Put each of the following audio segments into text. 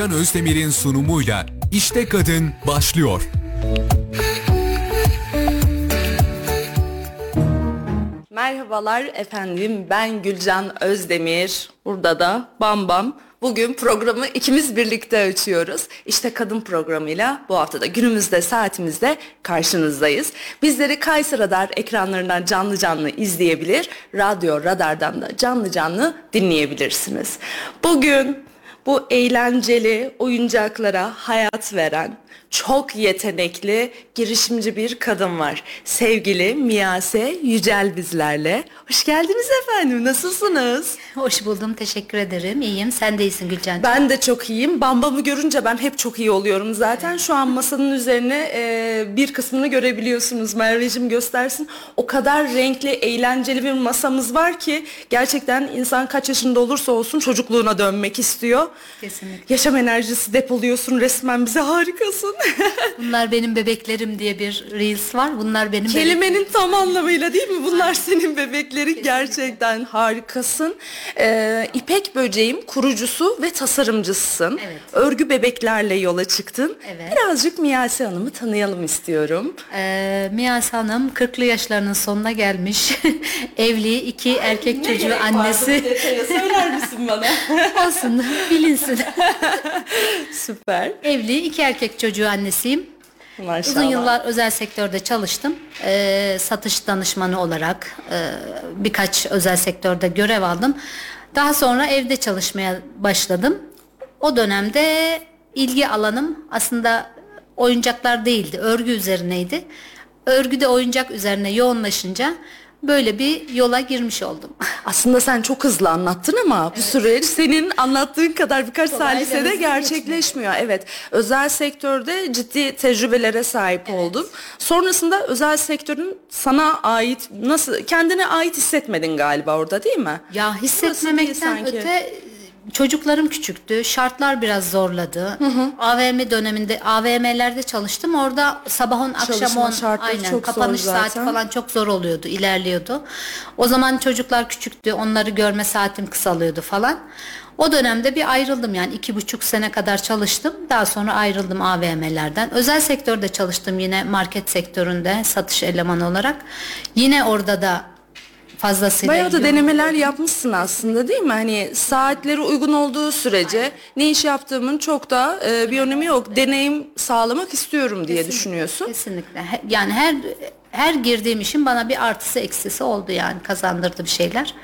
Gülcan Özdemir'in sunumuyla İşte Kadın başlıyor. Merhabalar efendim ben Gülcan Özdemir. Burada da Bam Bam. Bugün programı ikimiz birlikte açıyoruz. İşte kadın programıyla bu haftada günümüzde saatimizde karşınızdayız. Bizleri Kayser Radar ekranlarından canlı canlı izleyebilir, radyo radardan da canlı canlı dinleyebilirsiniz. Bugün bu eğlenceli oyuncaklara hayat veren çok yetenekli, girişimci bir kadın var. Sevgili Miyase Yücel bizlerle. Hoş geldiniz efendim. Nasılsınız? Hoş buldum. Teşekkür ederim. İyiyim. Sen de iyisin Gülcan. Ben de çok iyiyim. Bambamı görünce ben hep çok iyi oluyorum zaten. Şu an masanın üzerine e, bir kısmını görebiliyorsunuz. Merveciğim göstersin. O kadar renkli, eğlenceli bir masamız var ki gerçekten insan kaç yaşında olursa olsun çocukluğuna dönmek istiyor. Kesinlikle. Yaşam enerjisi depoluyorsun resmen bize harikasın. Bunlar benim bebeklerim diye bir reels var. Bunlar benim Kelimenin tam anlamıyla değil mi? Bunlar senin bebeklerin gerçekten harikasın. Ee, İpek Böceğim kurucusu ve tasarımcısısın. Evet. Örgü bebeklerle yola çıktın. Evet. Birazcık Miyase Hanım'ı tanıyalım istiyorum. Ee, Miyas Hanım 40'lı yaşlarının sonuna gelmiş. Evli, iki erkek çocuğu annesi. Söyler misin bana? Olsun, bilinsin. Süper. Evli, iki erkek çocuğu annesiyim. Maşallah. Uzun yıllar özel sektörde çalıştım. Ee, satış danışmanı olarak e, birkaç özel sektörde görev aldım. Daha sonra evde çalışmaya başladım. O dönemde ilgi alanım aslında oyuncaklar değildi, örgü üzerineydi. Örgüde oyuncak üzerine yoğunlaşınca böyle bir yola girmiş oldum. Aslında sen çok hızlı anlattın ama bu süreç senin anlattığın kadar birkaç Kolay ve hızlı gerçekleşmiyor. Evet. Özel sektörde ciddi tecrübelere sahip oldun. Sonrasında özel sektörün sana ait nasıl kendine ait hissetmedin galiba orada değil mi? Ya Burası değil hissetmemekten sanki. öte çocuklarım küçüktü. Şartlar biraz zorladı. AVM döneminde AVM'lerde çalıştım. Orada sabah 10 akşam Çalışma 10 şartları aynen çok zor kapanış saati zaten. falan çok zor oluyordu, ilerliyordu. O zaman çocuklar küçüktü. Onları görme saatim kısalıyordu falan. O dönemde bir ayrıldım yani iki buçuk sene kadar çalıştım. Daha sonra ayrıldım AVM'lerden. Özel sektörde çalıştım yine market sektöründe satış elemanı olarak. Yine orada da fazlasıyla Bayağı da denemeler yapmışsın aslında değil mi? Hani saatleri uygun olduğu sürece ne iş yaptığımın çok da e, bir önemi yok. Deneyim sağlamak istiyorum diye düşünüyorsun. Kesinlikle. Yani her her girdiğim işin bana bir artısı eksisi oldu yani kazandırdı bir şeyler.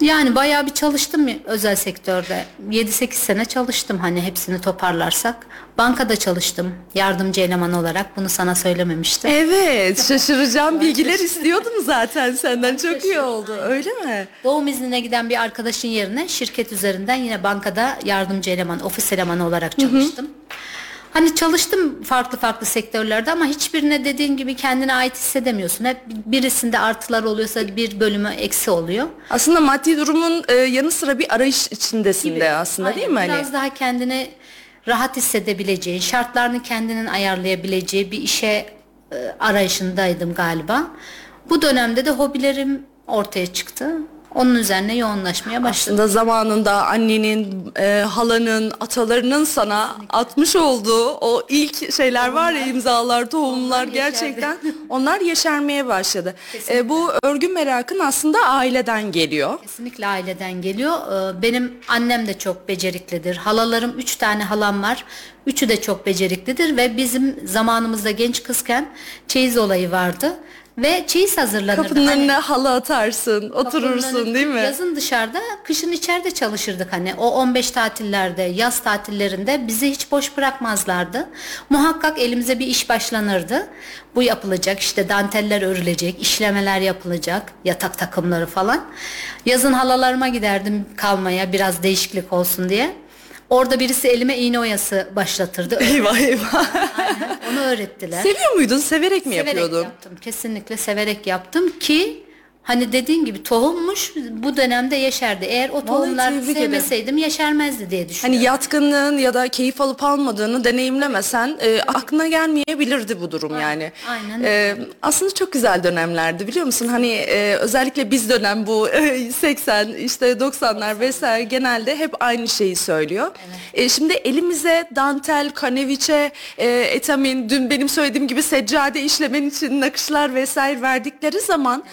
Yani bayağı bir çalıştım özel sektörde. 7-8 sene çalıştım hani hepsini toparlarsak. Bankada çalıştım yardımcı eleman olarak. Bunu sana söylememiştim. Evet, şaşıracağım bilgiler istiyordum zaten senden. Çok iyi oldu. Öyle mi? Doğum iznine giden bir arkadaşın yerine şirket üzerinden yine bankada yardımcı eleman, ofis elemanı olarak çalıştım. Hani çalıştım farklı farklı sektörlerde ama hiçbirine dediğin gibi kendine ait hissedemiyorsun. Hep birisinde artılar oluyorsa bir bölümü eksi oluyor. Aslında maddi durumun e, yanı sıra bir arayış içindesin de aslında değil mi? Aynen, Hani? Biraz daha kendini rahat hissedebileceğin, şartlarını kendinin ayarlayabileceği bir işe e, arayışındaydım galiba. Bu dönemde de hobilerim ortaya çıktı. Onun üzerine yoğunlaşmaya başladım. Aslında zamanında annenin, e, halanın, atalarının sana atmış olduğu o ilk şeyler var ya imzalar, tohumlar Onlar gerçekten onlar yeşermeye başladı. E, bu örgü merakın aslında aileden geliyor. Kesinlikle aileden geliyor. Ee, Benim annem de çok beceriklidir. Halalarım, üç tane halam var. Üçü de çok beceriklidir ve bizim zamanımızda genç kızken çeyiz olayı vardı. Ve çeyiz hazırlanırdı. Kapının Hani önüne halı atarsın, oturursun önü- değil mi? Yazın dışarıda, kışın içeride çalışırdık hani. O 15 tatillerde, yaz tatillerinde bizi hiç boş bırakmazlardı. Muhakkak elimize bir iş başlanırdı. Bu yapılacak, işte danteller örülecek, işlemeler yapılacak, yatak takımları falan. Yazın halalarıma giderdim kalmaya biraz değişiklik olsun diye. Orada birisi elime iğne oyası başlatırdı. Eyvah eyvah. Aynen, Onu öğrettiler. Seviyor muydun? Severek mi Severek yapıyordun? yaptım. Kesinlikle severek yaptım ki Hani dediğin gibi tohummuş bu dönemde yeşerdi. Eğer o tohumlar tebrik ederim. sevmeseydim yeşermezdi diye düşünüyorum. Hani yatkınlığın ya da keyif alıp almadığını deneyimlemesen e, aklına gelmeyebilirdi bu durum yani. aynen E, aslında çok güzel dönemlerdi biliyor musun? Hani e, özellikle biz dönem bu e, 80 işte 90'lar vesaire genelde hep aynı şeyi söylüyor. E, şimdi elimize dantel, kaneviçe, e, etamin, dün benim söylediğim gibi seccade işlemen için nakışlar vesaire verdikleri zaman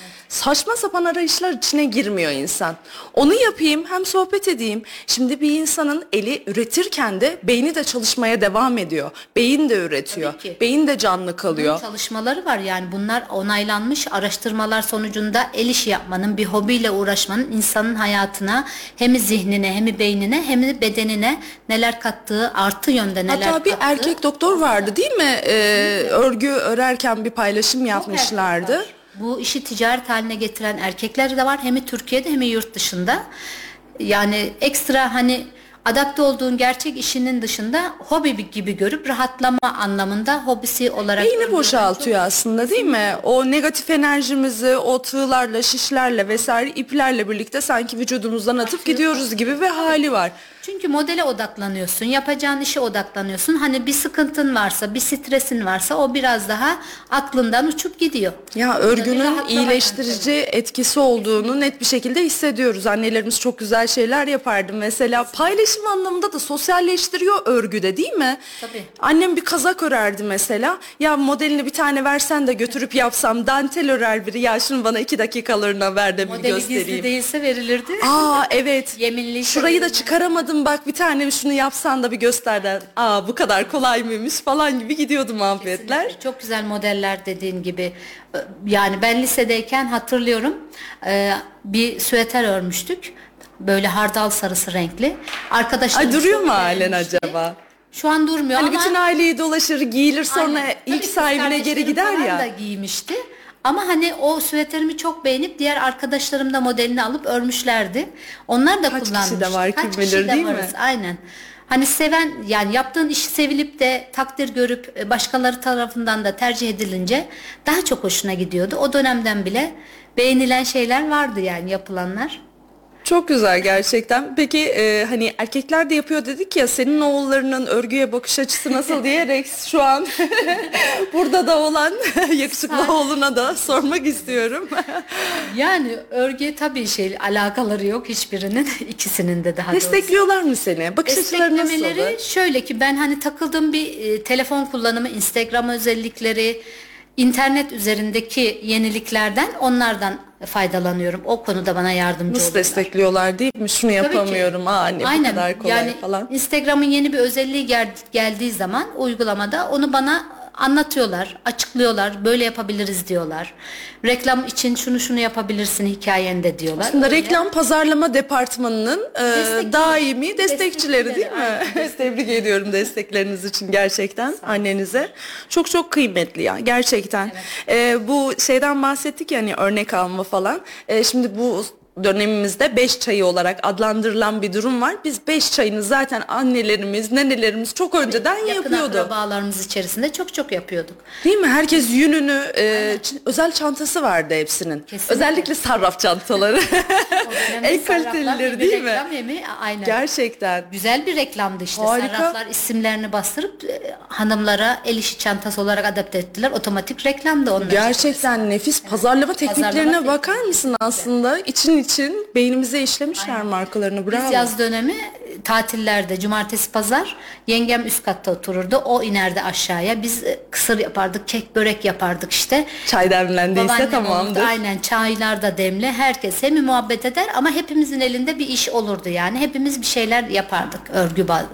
saçma sapan arayışlar içine girmiyor insan. Onu yapayım hem sohbet edeyim. Şimdi bir insanın eli üretirken de beyni de çalışmaya devam ediyor. Beyin de üretiyor. Tabii ki. Beyin de canlı kalıyor. Bunun çalışmaları var yani bunlar onaylanmış araştırmalar sonucunda el işi yapmanın bir hobiyle uğraşmanın insanın hayatına hem zihnine hem beynine hem de bedenine neler kattığı artı yönde neler Hatta bir kattığı. erkek doktor vardı değil mi? Ee, örgü örerken bir paylaşım yapmışlardı. Bu işi ticaret haline getiren erkekler de var hem Türkiye'de hem yurt dışında. Yani ekstra hani adapte olduğun gerçek işinin dışında hobi gibi görüp rahatlama anlamında hobisi olarak Beyni boşaltıyor aslında değil mi? O negatif enerjimizi o tığlarla, şişlerle vesaire iplerle birlikte sanki vücudumuzdan atıp gidiyoruz gibi bir hali var. Çünkü modele odaklanıyorsun, yapacağın işe odaklanıyorsun. Hani bir sıkıntın varsa, bir stresin varsa o biraz daha aklından uçup gidiyor. Ya örgünün iyileştirici etkisi olduğunu net bir şekilde hissediyoruz. Annelerimiz çok güzel şeyler yapardı. Mesela paylaşım anlamında da sosyalleştiriyor örgüde değil mi? Tabii. Annem bir kazak örerdi mesela. Ya modelini bir tane versen de götürüp yapsam dantel örer biri. Ya şunu bana iki dakikalığına ver de bir Modeli göstereyim. gizli değilse verilirdi. Aa evet. Yeminliyse Şurayı da verilmez. Çıkaramadım bak bir tane şunu yapsan da bir göster de. Aa bu kadar kolay mıymış falan gibi gidiyordu muhabbetler. Kesinlikle. Çok güzel modeller dediğin gibi. Yani ben lisedeyken hatırlıyorum e, bir süeter örmüştük. Böyle hardal sarısı renkli. Arkadaşlarım Ay duruyor mu halen acaba? Şu an durmuyor Hani ama bütün aileyi dolaşır, giyilir sonra Aynen. ilk Tabii sahibine geri gider ya. da giymişti. Ama hani o süveterimi çok beğenip diğer arkadaşlarım da modelini alıp örmüşlerdi. Onlar da Kaç kişi kullanmıştı. de var kim Kaç bilir, kişi de değil mi? varız, Aynen. Hani seven yani yaptığın işi sevilip de takdir görüp e, başkaları tarafından da tercih edilince daha çok hoşuna gidiyordu. O dönemden bile beğenilen şeyler vardı yani yapılanlar. Çok güzel gerçekten. Peki e, hani erkekler de yapıyor dedik ya senin oğullarının örgüye bakış açısı nasıl diyerek şu an burada da olan yakışıklı oğluna da sormak istiyorum. Yani örgüye tabii şey alakaları yok hiçbirinin ikisinin de daha doğrusu. Destekliyorlar mı seni? Bakış açıları? Desteklemeleri şöyle ki ben hani takıldığım bir e, telefon kullanımı, Instagram özellikleri, internet üzerindeki yeniliklerden onlardan faydalanıyorum. O konuda bana yardımcı Nasıl oluyorlar. destekliyorlar değil mi? Şunu Tabii ki. yapamıyorum. Aa anne bu Aynen. kadar kolay yani falan. Instagram'ın yeni bir özelliği gel- geldiği zaman uygulamada onu bana anlatıyorlar, açıklıyorlar. Böyle yapabiliriz diyorlar. Reklam için şunu şunu yapabilirsin hikayende diyorlar. Aslında Öyle. reklam pazarlama departmanının e, daimi destekçileri değil Destekçileri, mi? Tebrik ediyorum destekleriniz için gerçekten annenize. Çok çok kıymetli ya gerçekten. E, bu şeyden bahsettik ya hani örnek alma falan. E, şimdi bu dönemimizde beş çayı olarak adlandırılan bir durum var. Biz beş çayını zaten annelerimiz, nenelerimiz çok önceden Yakın yapıyordu. akrabalarımız içerisinde çok çok yapıyorduk. Değil mi? Herkes yününü, e, özel çantası vardı hepsinin. Kesinlikle. Özellikle sarraf çantaları. en kalitelileri değil mi? reklam hem aynen. Gerçekten. Güzel bir reklamdı işte. Harika. Sarraflar isimlerini bastırıp e, hanımlara el işi çantası olarak adapte ettiler. Otomatik reklamdı onlar. Gerçekten nefis pazarlama tekniklerine Pazarlama bakar mısın aslında? İçin için beynimize işlemişler markalarını. Bravo. Biz yaz dönemi tatillerde cumartesi pazar yengem üst katta otururdu. O inerdi aşağıya. Biz e, kısır yapardık, kek börek yapardık işte. Çay demlendiyse Babaannem tamamdır. olurdu. Aynen çaylar da demli. Herkes hem muhabbet eder ama hepimizin elinde bir iş olurdu yani. Hepimiz bir şeyler yapardık örgü ba- e,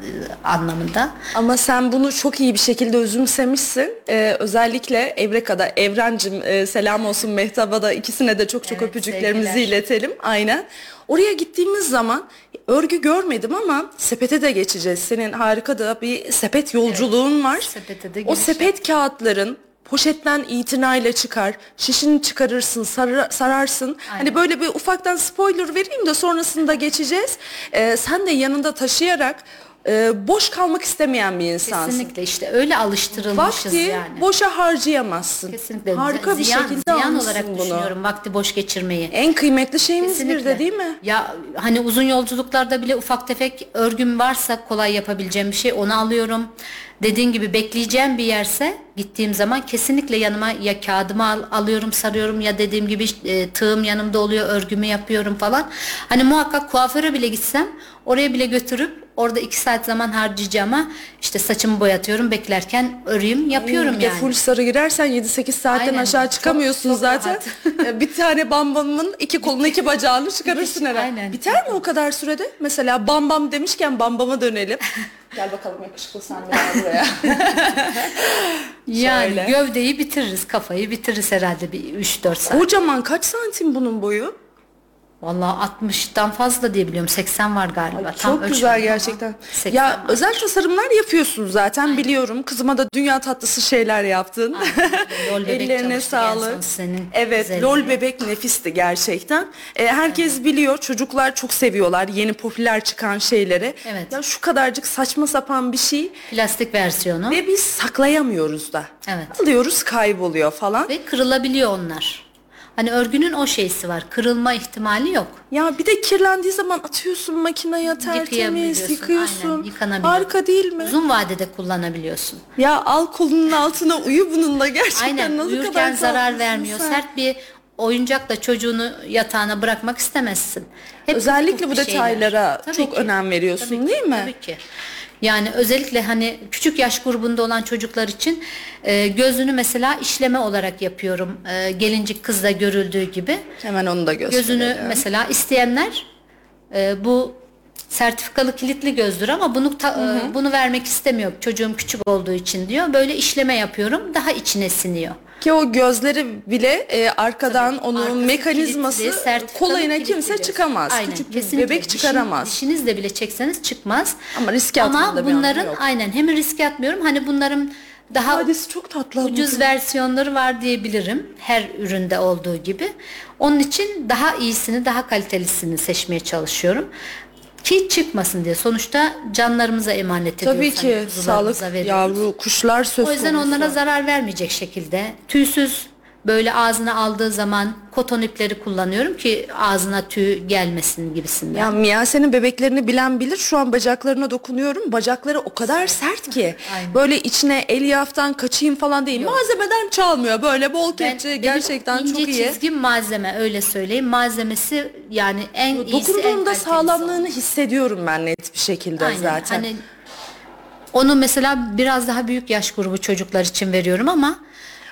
anlamında. Ama sen bunu çok iyi bir şekilde özümsemişsin. Ee, özellikle Evreka'da, Evrencim e, selam olsun Mehtap'a da ikisine de çok çok Evet, öpücüklerimizi sevgiler. iletelim. Aynen. Oraya gittiğimiz zaman örgü görmedim ama sepete de geçeceğiz. Senin harika da bir sepet yolculuğun var. sepete de o sepet kağıtların poşetten itinayla çıkar, şişini çıkarırsın, sarı- sararsın. Hani böyle bir ufaktan spoiler vereyim de sonrasında geçeceğiz. Ee, sen de yanında taşıyarak e, boş kalmak istemeyen bir insansın. Kesinlikle işte öyle alıştırılmışız Vakti yani. boşa harcayamazsın. Kesinlikle. Harika bir ziyan, şekilde ziyan olarak bunu. düşünüyorum vakti boş geçirmeyi. En kıymetli şeyimiz bir Kesinlikle. de değil mi? Ya hani uzun yolculuklarda bile ufak tefek örgüm varsa kolay yapabileceğim bir şey onu alıyorum. Dediğin gibi bekleyeceğim bir yerse gittiğim zaman kesinlikle yanıma ya kağıdımı al- alıyorum sarıyorum ya dediğim gibi e, tığım yanımda oluyor örgümü yapıyorum falan. Hani muhakkak kuaföre bile gitsem oraya bile götürüp orada iki saat zaman harcayacağıma işte saçımı boyatıyorum beklerken öreyim yapıyorum yani. full sarı girersen 7-8 saatten Aynen. aşağı Çok- çıkamıyorsun çok zaten. bir tane bambamın iki kolunu iki bacağını çıkarırsın herhalde. Aynen. Biter mi o kadar sürede? Mesela bambam demişken bambama dönelim. Gel bakalım yakışıklı sen de buraya. Yani Şöyle. gövdeyi bitiririz kafayı bitiririz herhalde bir 3-4 saat. Kocaman kaç santim bunun boyu? Vallahi 60'tan fazla diye biliyorum. 80 var galiba. Tam Çok güzel gerçekten. 80 Ya var. özel tasarımlar yapıyorsun zaten biliyorum. Kızıma da dünya tatlısı şeyler yaptın. Bebek Ellerine sağlık. senin evet, üzerine. lol bebek nefisti gerçekten. Ee, herkes biliyor. Çocuklar çok seviyorlar yeni popüler çıkan şeyleri. Evet. Ya şu kadarcık saçma sapan bir şey Plastik versiyonu ve, ve biz saklayamıyoruz da. Evet. Alıyoruz kayboluyor falan. kırılabiliyor onlar. Hani örgünün o şeysi var. Kırılma ihtimali yok. Ya bir de kirlendiği zaman atıyorsun makineye tertemiz Yıkayabiliyorsun, yıkıyorsun. aynen, yıkanabiliyor. Harika değil mi? Uzun vadede kullanabiliyorsun. Ya al kolunun altına uyu bununla gerçekten Aynen nasıl kadar uyurken zarar tatlısın vermiyor. sen. Sert bir oyuncakla çocuğunu yatağına bırakmak istemezsin. Hep Özellikle bu şeyler. detaylara Tabii çok ki. önem veriyorsun Tabii ki, değil mi? Tabii ki. Yani özellikle hani küçük yaş grubunda olan çocuklar için e, gözünü mesela işleme olarak yapıyorum. E, gelincik kızda görüldüğü gibi. Hemen onu da gösterelim. Gözünü mesela isteyenler e, bu sertifikalı kilitli gözdür ama bunu ta- e, bunu vermek istemiyor. Çocuğum küçük olduğu için diyor. Böyle işleme yapıyorum. Daha içine siniyor. Ki o gözleri bile e, arkadan onun Arkası mekanizması kilitli, kolayına kilitli kimse göz. çıkamaz. Aynen, Küçük kesinlikle. bebek Dişin- çıkaramaz. dişinizle bile çekseniz çıkmaz. Ama riske atmanın Ama bunların yok. aynen hem riske atmıyorum. Hani bunların daha Hadisi çok tatlı. ucuz versiyonları var diyebilirim. Her üründe olduğu gibi. Onun için daha iyisini, daha kalitelisini seçmeye çalışıyorum. Ki çıkmasın diye. Sonuçta canlarımıza emanet ediyoruz. Tabii ki hani sağlık veriyoruz. yavru kuşlar söz O yüzden konusu. onlara zarar vermeyecek şekilde tüysüz böyle ağzına aldığı zaman koton ipleri kullanıyorum ki ağzına tüy gelmesin gibisinden. Ya Miyase'nin bebeklerini bilen bilir. Şu an bacaklarına dokunuyorum. Bacakları o kadar sert ki. Aynen. Böyle içine elyaftan kaçayım falan değil. Malzemeden çalmıyor. Böyle bol Ben- kepçe benim gerçekten ince çok iyi. çizgi malzeme öyle söyleyeyim. Malzemesi yani en iyisi en Dokunduğumda sağlamlığını olan. hissediyorum ben net bir şekilde Aynen. zaten. Hani onu mesela biraz daha büyük yaş grubu çocuklar için veriyorum ama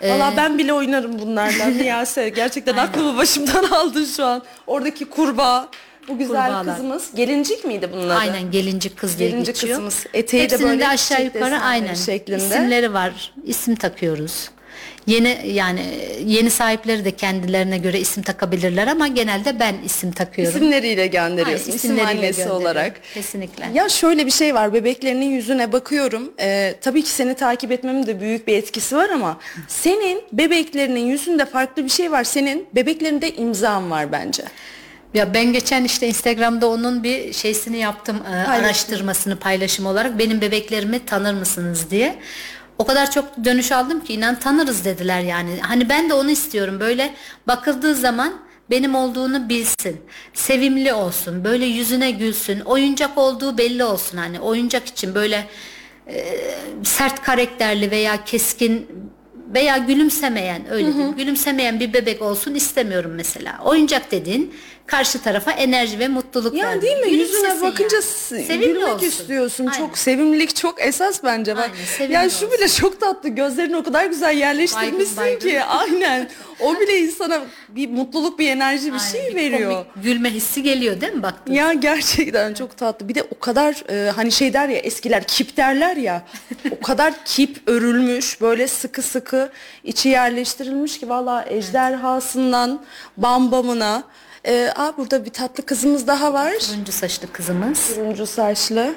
Valla ben bile oynarım bunlarla Miyase. Gerçekten aklımı başımdan aldın şu an. Oradaki kurbağa. Bu güzel Kurbağalar. kızımız. Gelincik miydi bunun adı? aynen gelincik kız diye Gelincik geçiyor. kızımız. Eteği de Hepsinin böyle de aşağı çiçek yukarı desenleri aynen şeklinde. isimleri var. İsim takıyoruz. Yeni yani yeni sahipleri de kendilerine göre isim takabilirler ama genelde ben isim takıyorum. İsimleriyle gönderiyorsun. Aynen, İsim annesi olarak. Kesinlikle. Ya şöyle bir şey var. Bebeklerinin yüzüne bakıyorum. Ee, tabii ki seni takip etmemin de büyük bir etkisi var ama senin bebeklerinin yüzünde farklı bir şey var. Senin bebeklerinde imzan var bence. Ya ben geçen işte Instagram'da onun bir şeysini yaptım e, araştırmasını paylaşım olarak benim bebeklerimi tanır mısınız diye. O kadar çok dönüş aldım ki inan tanırız dediler yani. Hani ben de onu istiyorum böyle bakıldığı zaman benim olduğunu bilsin. Sevimli olsun. Böyle yüzüne gülsün. Oyuncak olduğu belli olsun hani. Oyuncak için böyle e, sert karakterli veya keskin veya gülümsemeyen öyle diyeyim. Gülümsemeyen bir bebek olsun istemiyorum mesela. Oyuncak dediğin karşı tarafa enerji ve mutluluk Ya vermek. değil mi? Yüzüne Gülümsesin bakınca yani. s- Sevimli gülmek olsun. istiyorsun. Aynen. Çok sevimlilik çok esas bence. Bak. Aynen, sevimli Ya şu olsun. bile çok tatlı. Gözlerini o kadar güzel yerleştirmişsin Baygın ki. Aynen. O bile insana bir mutluluk, bir enerji, bir Aynen, şey bir veriyor. komik gülme hissi geliyor değil mi baktın? Ya gerçekten çok tatlı. Bir de o kadar e, hani şey der ya eskiler kip derler ya. o kadar kip örülmüş böyle sıkı sıkı içi yerleştirilmiş ki valla ejderhasından bambamına. E, aa burada bir tatlı kızımız daha var. Turuncu saçlı kızımız. Turuncu saçlı.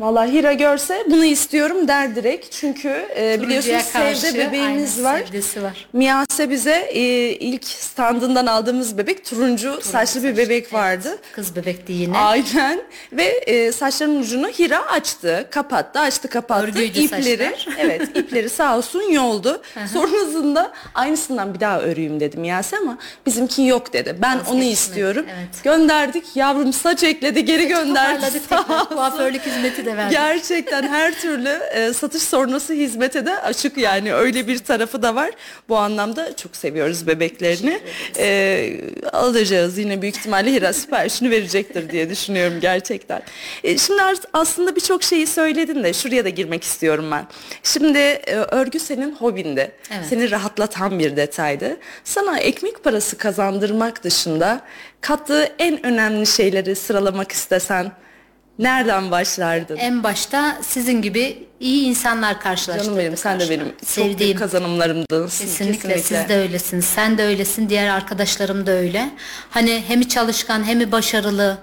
Vallahi Hira görse bunu istiyorum der direkt. Çünkü e, biliyorsunuz Sevde bebeğimiz var. sevdesi var. Miyase bize e, ilk standından aldığımız bebek turuncu, saçlı bir bebek vardı. Kız bebekti yine. Aynen ve e, saçlarının ucunu Hira açtı, kapattı, açtı, kapattı. Örgüydü ipleri, saçlar. evet ipleri sağ olsun yoldu. Sonrasında aynısından bir daha öreyim dedim Miyase ama bizimki yok dedi. Ben onu Vazgeçmedi, istiyorum. evet. Gönderdik yavrum saç ekledi geri gönderdi. Toparladık tekrar. Kuaförlük hizmeti de verdik. Gerçekten her türlü e, satış sonrası hizmete de açık yani öyle bir tarafı da var. Bu anlamda çok seviyoruz bebeklerini. E, alacağız yine büyük ihtimalle Hira siparişini verecektir diye düşünüyorum gerçekten. E, şimdi as- aslında birçok şeyi söyledin de şuraya da girmek istiyorum ben. Şimdi e, örgü senin hobindi. Evet. Seni rahatlatan bir detaydı. Sana ekmek parası kazandırmak dışında kattığı en önemli şeyleri sıralamak istesen nereden başlardın? En başta sizin gibi iyi insanlar karşılaştırdık. Canım benim sen de benim çok Sevdiğim. büyük kazanımlarımdansın. Kesinlikle, siz de öylesiniz. Sen de öylesin. Diğer arkadaşlarım da öyle. Hani hem çalışkan hem başarılı.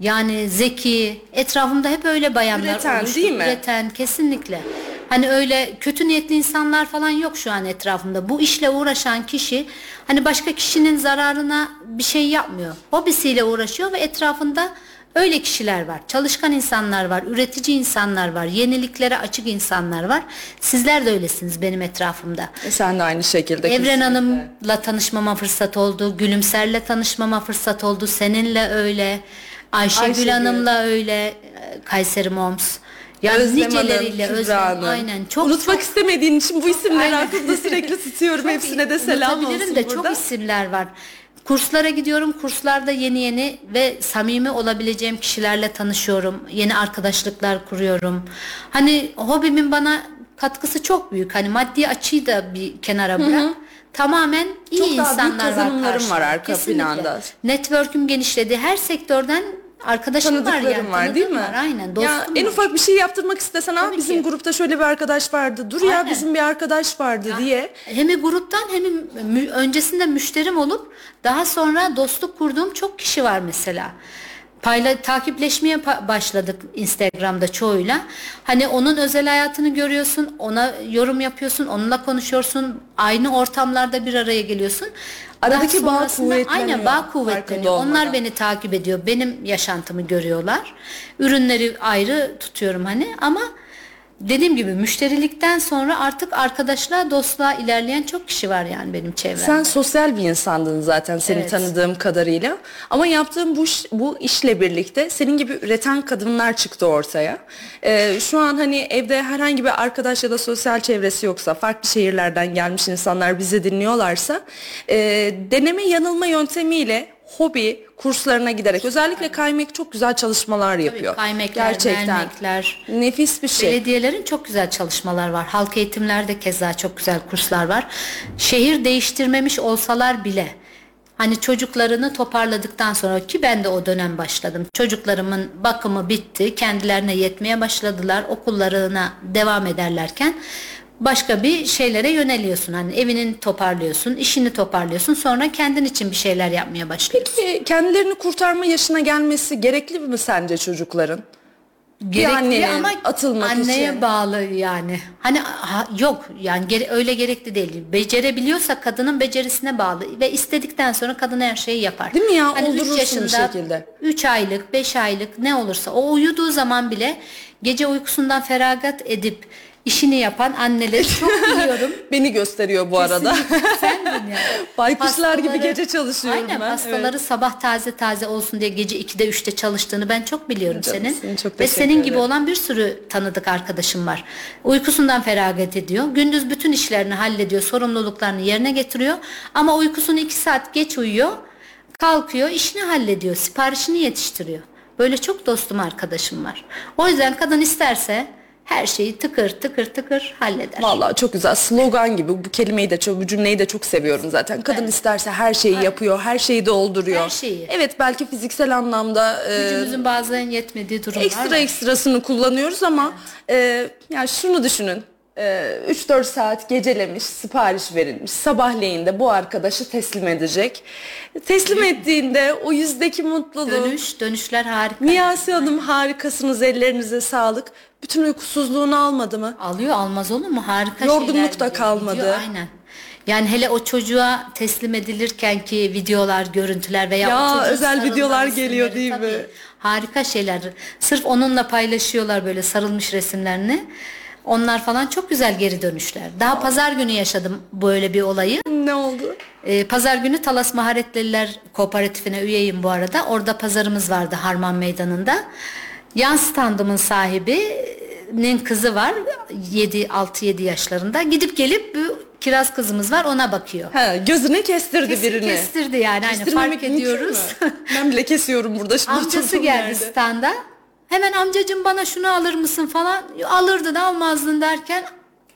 Yani zeki. Etrafımda hep öyle bayanlar Üreten, oluştu. değil mi? Üreten kesinlikle. Hani öyle kötü niyetli insanlar falan yok şu an etrafımda. Bu işle uğraşan kişi hani başka kişinin zararına bir şey yapmıyor. Hobisiyle uğraşıyor ve etrafında öyle kişiler var. Çalışkan insanlar var, üretici insanlar var, yeniliklere açık insanlar var. Sizler de öylesiniz benim etrafımda. E, Sen de aynı şekilde. Evren kesinlikle. Hanım'la tanışmama fırsat oldu. Gülümser'le tanışmama fırsat oldu. Seninle öyle. Ayşegül, Ayşegül. Hanım'la öyle. e, Kayseri Moms. Yani Özlem niceleriyle Hanım, Özlem. Kübra Hanım. Aynen. Çok Unutmak çok, istemediğin için bu isimleri aklımda sürekli tutuyorum. Hepsine de selam olsun de burada. çok isimler var. Kurslara gidiyorum. Kurslarda yeni yeni ve samimi olabileceğim kişilerle tanışıyorum. Yeni arkadaşlıklar kuruyorum. Hani hobimin bana katkısı çok büyük. Hani maddi açıyı da bir kenara bırak. Tamamen iyi Çok daha büyük insanlar var var arka Kesinlikle. planda. Network'üm genişledi. Her sektörden arkadaşım var yani. var değil mi? Var, aynen. Ya Dostum en var. ufak bir şey yaptırmak istesen Tabii bizim ki. grupta şöyle bir arkadaş vardı. Dur ya Aynen. bizim bir arkadaş vardı diye. Hem gruptan hem mü- öncesinde müşterim olup daha sonra dostluk kurduğum çok kişi var mesela. Payla takipleşmeye pa- başladık Instagram'da çoğuyla. Hani onun özel hayatını görüyorsun, ona yorum yapıyorsun, onunla konuşuyorsun, aynı ortamlarda bir araya geliyorsun. Aradaki bağ kuvvetleniyor, Aynen bağ kuvvetleniyor. olmadan. Onlar beni takip ediyor. Benim yaşantımı görüyorlar. Ürünleri ayrı tutuyorum hani ama dediğim gibi müşterilikten sonra artık arkadaşlığa, dostluğa ilerleyen çok kişi var yani benim çevremde. Sen sosyal bir insandın zaten seni Evet. tanıdığım kadarıyla. Ama yaptığın bu, iş- bu işle birlikte senin gibi üreten kadınlar çıktı ortaya. Ee, şu an hani evde herhangi bir arkadaş ya da sosyal çevresi yoksa, farklı şehirlerden gelmiş insanlar bizi dinliyorlarsa, e, deneme yanılma yöntemiyle hobi kurslarına giderek özellikle kaymek çok güzel çalışmalar yapıyor. kaymekler, Gerçekten. dernekler, Nefis bir şey. Belediyelerin çok güzel çalışmalar var. Halk eğitimlerde keza çok güzel kurslar var. Şehir değiştirmemiş olsalar bile hani çocuklarını toparladıktan sonra ki ben de o dönem başladım. Çocuklarımın bakımı bitti. Kendilerine yetmeye başladılar. Okullarına devam ederlerken başka bir şeylere yöneliyorsun. Hani evini toparlıyorsun, işini toparlıyorsun. Sonra kendin için bir şeyler yapmaya başlıyorsun. Peki kendilerini kurtarma yaşına gelmesi gerekli mi sence çocukların? Gerekli annenin ama atılmak anneye için. bağlı yani. Hani ha- yok yani gere- öyle gerekli değil. Becerebiliyorsa kadının becerisine bağlı ve istedikten sonra kadın her şeyi yapar. Değil mi ya? Hani üç Oldurursun bir yaşında, şekilde. 3 aylık, 5 aylık ne olursa o uyuduğu zaman bile gece uykusundan feragat edip işini yapan anneleri çok biliyorum. Beni gösteriyor bu arada. Sendin yani. Baykuşlar gibi Hastaları- gece çalışıyorum Aynen ben. hastaları sabah taze taze olsun diye gece 2'de 3'te çalıştığını ben çok biliyorum Canımsın, senin. çok Ve senin gibi olan bir sürü tanıdık arkadaşım var. Uykusundan feragat ediyor. Gündüz bütün işlerini hallediyor. Sorumluluklarını yerine getiriyor. Ama uykusunu 2 saat geç uyuyor. Kalkıyor işini hallediyor. Siparişini yetiştiriyor. Böyle çok dostum arkadaşım var. O yüzden kadın isterse her şeyi tıkır tıkır tıkır halleder. Vallahi çok güzel slogan gibi bu kelimeyi de çok bu cümleyi de çok seviyorum zaten. Kadın isterse her şeyi yapıyor, her şeyi dolduruyor. Her şeyi. Evet belki fiziksel anlamda e, Gücümüzün bazen yetmediği durumlar ekstra var. ekstrasını kullanıyoruz ama e, yani şunu düşünün. E, 3-4 saat gecelemiş, sipariş verilmiş. Sabahleyin de bu arkadaşı teslim edecek. Teslim ettiğinde o yüzdeki mutluluğu. Dönüş, dönüşler harika. Niyasi Hanım harikasınız, ellerinize sağlık. Bütün uykusuzluğunu almadı mı? Alıyor almaz olur mu? Harika Yorgunluk şeyler da kalmadı. gidiyor, aynen. Yani hele o çocuğa teslim edilirken ki videolar, görüntüler veya Ya, o özel videolar geliyor değil mi? tabii. Harika şeyler. Sırf onunla paylaşıyorlar böyle sarılmış resimlerini. Onlar falan çok güzel geri dönüşler. Daha pazar günü yaşadım böyle bir olayı. Ne oldu? Ee, pazar günü Talas Maharetliler Kooperatifine üyeyim bu arada. Orada pazarımız vardı Harman Meydanı'nda. Yan standımın sahibinin kızı var. 7 6-7 yaşlarında. Gidip gelip bu kiraz kızımız var ona bakıyor. Ha, gözüne kestirdi Kesin birini. kestirdi yani. Kestirmemek fark ediyoruz. ben bile kesiyorum burada şimdi. Amcası geldi yerde. standa. Hemen amcacım bana şunu alır mısın falan. Alırdın almazdın derken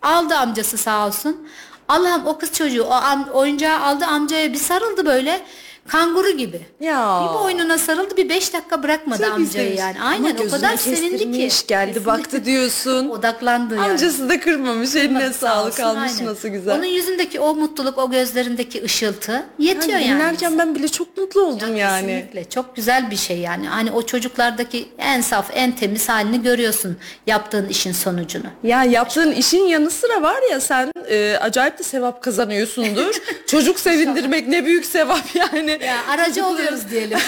aldı amcası sağ olsun. Allah'ım o kız çocuğu o oyuncağı aldı amcaya bir sarıldı böyle kanguru gibi. Ya. Bir boynuna sarıldı bir beş dakika bırakmadı Tabii amcayı sevmiş. yani. Aynen o kadar sevindi ki. geldi Kesinlikle. baktı diyorsun. Odaklandı yani. Amcası da kırmamış eline Kırmadı, sağ sağlık olsun, almış aynen. nasıl güzel. Onun yüzündeki o mutluluk o gözlerindeki ışıltı yetiyor Yani yani. dinlerken ben bile çok mutlu oldum yani. Kesinlikle çok güzel bir şey yani. Hani o çocuklardaki en saf, en temiz halini görüyorsun yaptığın işin sonucunu. Ya yaptığın işin yanı sıra var ya sen e, acayip de sevap kazanıyorsundur. Çocuk sevindirmek ne büyük sevap yani. Ya aracı oluyoruz diyelim.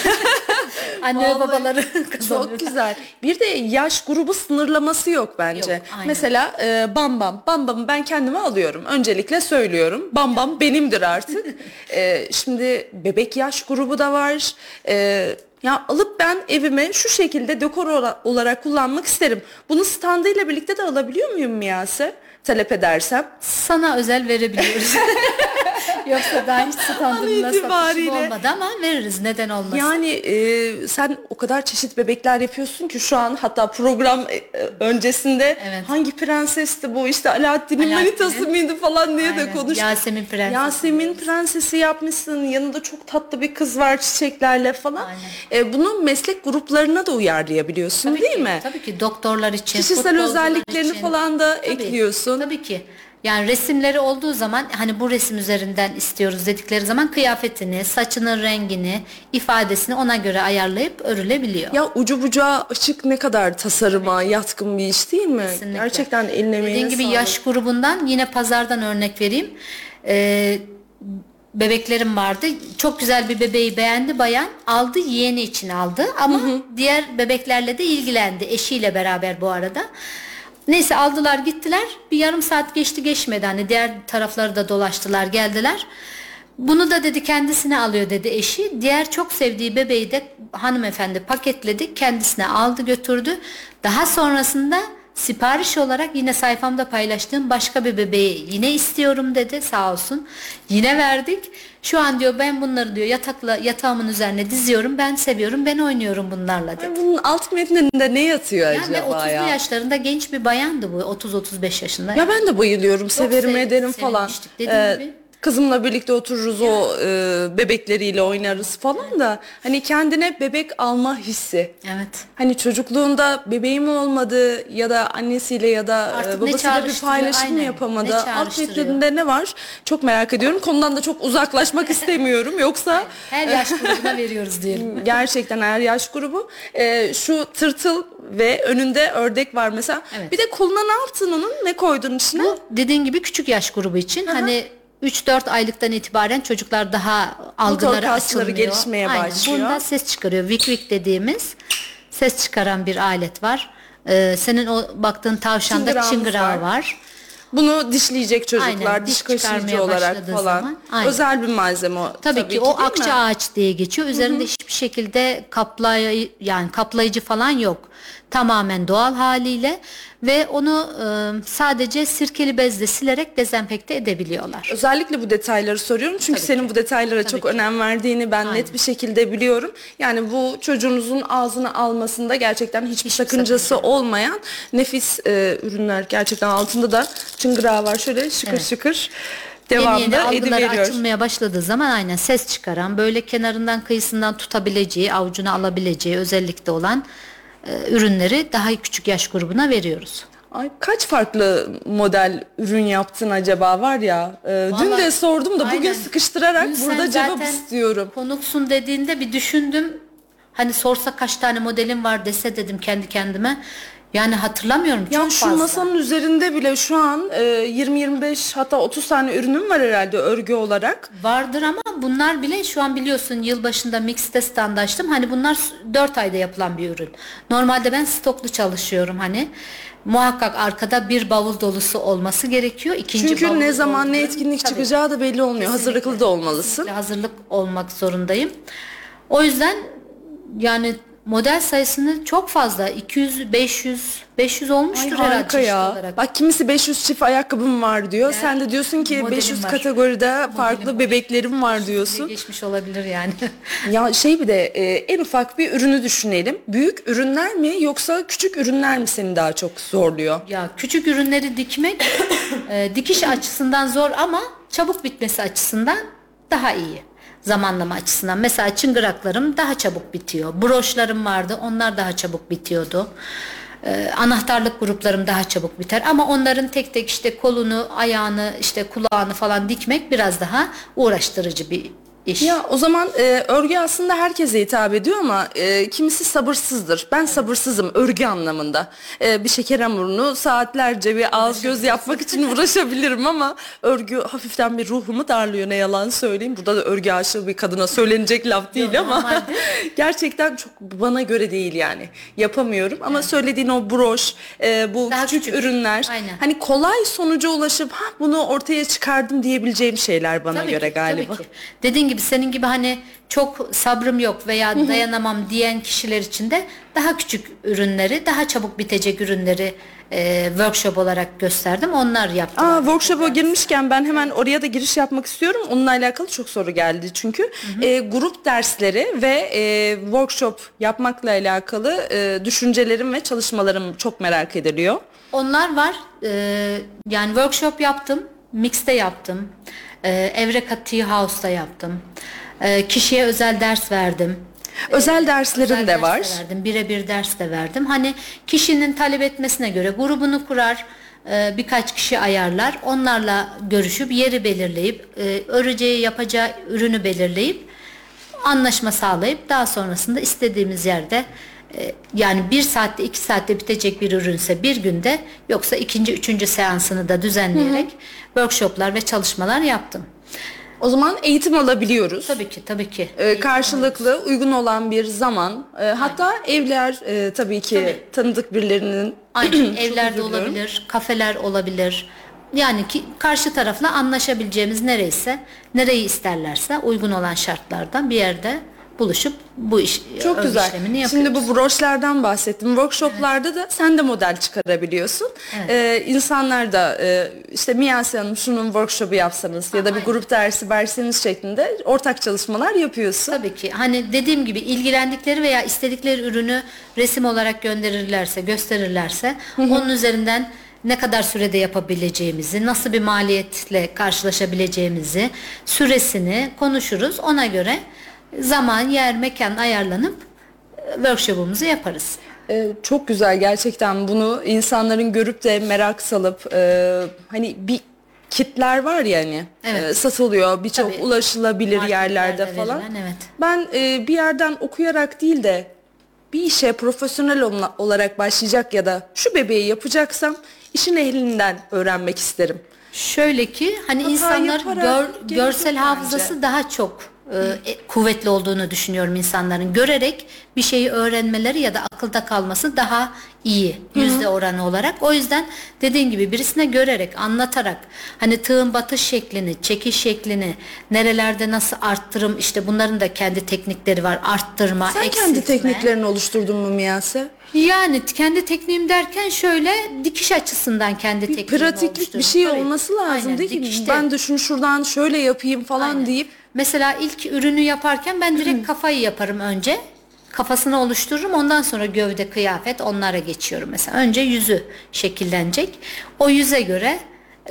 Anne Vallahi babaları kazanıyor. Çok güzel. Bir de yaş grubu sınırlaması yok bence. Yok, aynen. Mesela e, Bam Bam. Bam Bam'ı ben kendime alıyorum. Öncelikle söylüyorum. Bam Bam benimdir artık. E, şimdi bebek yaş grubu da var. E, ya alıp ben evime şu şekilde dekor ola- olarak kullanmak isterim. Bunu standıyla birlikte de alabiliyor muyum Miyase? Talep edersem. Sana özel verebiliyoruz. Yoksa daha hiç standımla satışım olmadı ama veririz neden olmasın. Yani e, sen o kadar çeşit bebekler yapıyorsun ki şu an hatta program e, e, öncesinde Evet. hangi prensesti bu işte Alaaddin'in Alaaddin'in. manitası mıydı falan diye de Aynen. konuştuk. Yasemin Prensesi. Yasemin prensesi yapmışsın yanında çok tatlı bir kız var çiçeklerle falan. E, bunu meslek gruplarına da uyarlayabiliyorsun Tabii değil ki, mi? Tabii ki doktorlar için, Kişisel özelliklerini için. falan da Tabii, ekliyorsun. Tabii ki. Yani resimleri olduğu zaman hani bu resim üzerinden istiyoruz dedikleri zaman kıyafetini, saçının rengini, ifadesini ona göre ayarlayıp örülebiliyor. Ya ucu bucağı açık ne kadar tasarıma yatkın bir iş değil mi? Kesinlikle. Gerçekten eline Dediğim gibi sağlık. yaş grubundan yine pazardan örnek vereyim. Ee, bebeklerim vardı. Çok güzel bir bebeği beğendi bayan. Aldı yeğeni için aldı ama diğer bebeklerle de ilgilendi. Eşiyle beraber bu arada. Neyse aldılar gittiler. Bir yarım saat geçti geçmedi. Hani diğer tarafları da dolaştılar geldiler. Bunu da dedi kendisine alıyor dedi eşi. Diğer çok sevdiği bebeği de hanımefendi paketledi. Kendisine aldı götürdü. Daha sonrasında sipariş olarak yine sayfamda paylaştığım başka bir bebeği yine istiyorum dedi sağ olsun. Yine verdik. Şu an diyor ben bunları diyor yatakla yatağımın üzerine diziyorum. Ben seviyorum. Ben oynuyorum bunlarla dedi. Bunun alt metninde ne yatıyor Yani acaba 30'lu ya? yaşlarında genç bir bayandı bu. 30-35 yaşında. Ya ben de bayılıyorum, severim sev- ederim falan. dediğim Ee, gibi. Kızımla birlikte otururuz o e, bebekleriyle oynarız falan da hani kendine bebek alma hissi. Evet. Hani çocukluğunda bebeğim olmadı ya da annesiyle ya da Artık e, ne babasıyla bir çağrıştırıyor, paylaşım aynen. yapamadı. Ne Alt çağrıştırıyor? metninde ne var? Çok merak ediyorum. Konudan da çok uzaklaşmak istemiyorum. Yoksa Her yaş grubuna veriyoruz diyelim. gerçekten her yaş grubu. E, şu tırtıl ve önünde ördek var mesela. Evet. Bir de koluna ne yaptın onun? Ne koydun içine? Bu dediğin gibi küçük yaş grubu için hani 3-4 aylıktan itibaren çocuklar daha algıları açılmıyor. gelişmeye Aynen. başlıyor. Bunda ses çıkarıyor. Vik vik dediğimiz ses çıkaran bir alet var. Ee, senin o baktığın tavşanda Çıngırağımız çıngırağı var. var. Bunu dişleyecek çocuklar, Aynen, diş diş kaşıyıcı çıkarmaya olarak başladığı falan. zaman, aynen. Özel bir malzeme o. Tabii, ki, o değil mi? akça ağaç diye geçiyor. Üzerinde hiçbir şekilde kaplay yani kaplayıcı falan yok. Tamamen doğal haliyle ve onu e, sadece sirkeli bezle silerek dezenfekte edebiliyorlar. Özellikle bu detayları soruyorum çünkü Tabii senin ki. bu detaylara Tabii çok ki. önem verdiğini ben net Aynen. bir şekilde biliyorum. Yani bu çocuğunuzun ağzına almasında gerçekten hiçbir, Hiçbir sakıncası sakınca olmayan nefis e, ürünler gerçekten altında da çıngırağı var şöyle şıkır Evet. Yeni devamlı yeni algıları ediveriyor. açılmaya başladığı zaman aynen ses çıkaran böyle kenarından kıyısından tutabileceği avucuna alabileceği özellikte olan ürünleri daha küçük yaş grubuna veriyoruz. Ay kaç farklı model ürün yaptın acaba var ya. e, dün Vallahi- de sordum da bugün Aynen. sıkıştırarak Dün burada cevap istiyorum. Konuksun dediğinde bir düşündüm. Hani sorsa kaç tane modelim var dese dedim kendi kendime. Yani hatırlamıyorum Ya çok şu fazla. masanın üzerinde bile şu an e, 20-25 hatta 30 tane ürünüm var herhalde örgü olarak. Vardır ama bunlar bile şu an biliyorsun yılbaşında mixte stand açtım. Hani bunlar 4 ayda yapılan bir ürün. Normalde ben stoklu çalışıyorum hani. Muhakkak arkada bir bavul dolusu olması gerekiyor. İkinci Çünkü bavul ne zaman ne etkinlik Tabii. çıkacağı da belli olmuyor. Hazırlıklı da olmalısın. Kesinlikle hazırlık olmak zorundayım. O yüzden yani model sayısını çok fazla 200 500 500 Ay olmuştur herhalde harika çeşit ya. olarak. Bak kimisi 500 çift ayakkabım var diyor. Ya, Sen de diyorsun ki modelim 500 var. kategoride farklı var. bebeklerim var diyorsun. geçmiş olabilir yani. Ya şey bir de e, en ufak bir ürünü düşünelim. Büyük ürünler mi yoksa küçük ürünler mi seni daha çok zorluyor? ya küçük ürünleri dikmek e, dikiş açısından zor ama çabuk bitmesi açısından daha iyi. Zamanlama açısından. Mesela çıngıraklarım daha çabuk bitiyor. Broşlarım vardı onlar daha çabuk bitiyordu. Ee, anahtarlık gruplarım daha çabuk biter ama onların tek tek işte kolunu, ayağını, işte kulağını falan dikmek biraz daha uğraştırıcı bir iş. Ya o zaman e, örgü aslında herkese hitap ediyor ama e, kimisi sabırsızdır. Ben sabırsızım örgü anlamında. E, bir şeker hamurunu saatlerce bir ağız göz yapmak için uğraşabilirim ama örgü hafiften bir ruhumu darlıyor ne yalan söyleyeyim. Burada da örgü aşığı bir kadına söylenecek laf değil Yok, ama gerçekten çok bana göre değil yani. Yapamıyorum ama söylediğin o broş, e, bu Daha küçük, küçük. ürünler Aynen. hani kolay sonuca ulaşıp ha bunu ortaya çıkardım diyebileceğim şeyler bana Tabii göre ki, galiba. Tabii ki. Dediğin gibi senin gibi hani çok sabrım yok veya dayanamam diyen kişiler için de daha küçük ürünleri, daha çabuk bitecek ürünleri e, workshop olarak gösterdim. Onlar yaptım. Aa, workshop'a girmişken ben hemen oraya da giriş yapmak istiyorum. Onunla alakalı çok soru geldi çünkü. E, grup dersleri ve e, workshop yapmakla alakalı e, düşüncelerim ve çalışmalarım çok merak ediliyor. Onlar var. Ee, yani workshop yaptım. Mix'te yaptım. Ee, Evreka Tea House'da yaptım. Ee, kişiye özel ders verdim. Özel derslerim Özel de ders var. verdim. Birebir ders de verdim. Hani kişinin talep etmesine göre grubunu kurar, e, birkaç kişi ayarlar. Onlarla görüşüp yeri belirleyip, e, öreceği yapacağı ürünü belirleyip anlaşma sağlayıp daha sonrasında istediğimiz yerde e, yani bir saatte iki saatte bitecek bir ürünse bir günde yoksa ikinci üçüncü seansını da düzenleyerek workshoplar ve çalışmalar yaptım. O zaman eğitim alabiliyoruz. Tabii ki tabii ki. E, karşılıklı uygun olan bir zaman e, hatta evler e, tabii ki Tabii. tanıdık birilerinin Aynen evlerde olabilir, kafeler olabilir. Yani ki karşı tarafla anlaşabileceğimiz nereyse, nereyi isterlerse uygun olan şartlarda bir yerde buluşup bu iş Çok güzel. işlemini yapıyoruz. Şimdi bu broşlardan bahsettim. Workshoplarda da sen de model çıkarabiliyorsun. Ee, insanlar da e, işte Miyase Hanım şunun workshopu yapsanız ya da bir grup dersi verseniz şeklinde ortak çalışmalar yapıyorsun. Tabii ki hani dediğim gibi ilgilendikleri veya istedikleri ürünü resim olarak gönderirlerse, gösterirlerse onun üzerinden ne kadar sürede yapabileceğimizi, nasıl bir maliyetle karşılaşabileceğimizi, süresini konuşuruz. Ona göre zaman, yer, mekan ayarlanıp e, workshop'umuzu yaparız. Ee, çok güzel gerçekten bunu insanların görüp de merak salıp e, hani bir kitler var ya hani Evet. e, satılıyor birçok Tabii. ulaşılabilir yerlerde falan. verilen, evet. Ben e, bir yerden okuyarak değil de bir işe profesyonel olarak başlayacak ya da şu bebeği yapacaksam işin ehlinden öğrenmek isterim. Şöyle ki hani Hata insanlar yaparak gör- görsel hafızası bence. daha çok e, e, kuvvetli olduğunu düşünüyorum insanların. Görerek bir şeyi öğrenmeleri ya da akılda kalması daha iyi yüzde oranı olarak. O yüzden dediğin gibi birisine görerek, anlatarak hani tığın batış şeklini, çekiş şeklini, nerelerde nasıl arttırım işte bunların da kendi teknikleri var. Arttırma, Sen eksiltme. kendi tekniklerini oluşturdun mu Miyase? Yani kendi tekniğim derken şöyle dikiş açısından kendi Bir tekniğimi pratiklik bir şey Tabii. olması lazım Aynen, değil dikişte. Ben de şunu şuradan şöyle yapayım falan Aynen. deyip Mesela ilk ürünü yaparken ben direkt kafayı yaparım önce. Kafasını oluştururum ondan sonra gövde kıyafet onlara geçiyorum mesela. Önce yüzü şekillenecek. O yüze göre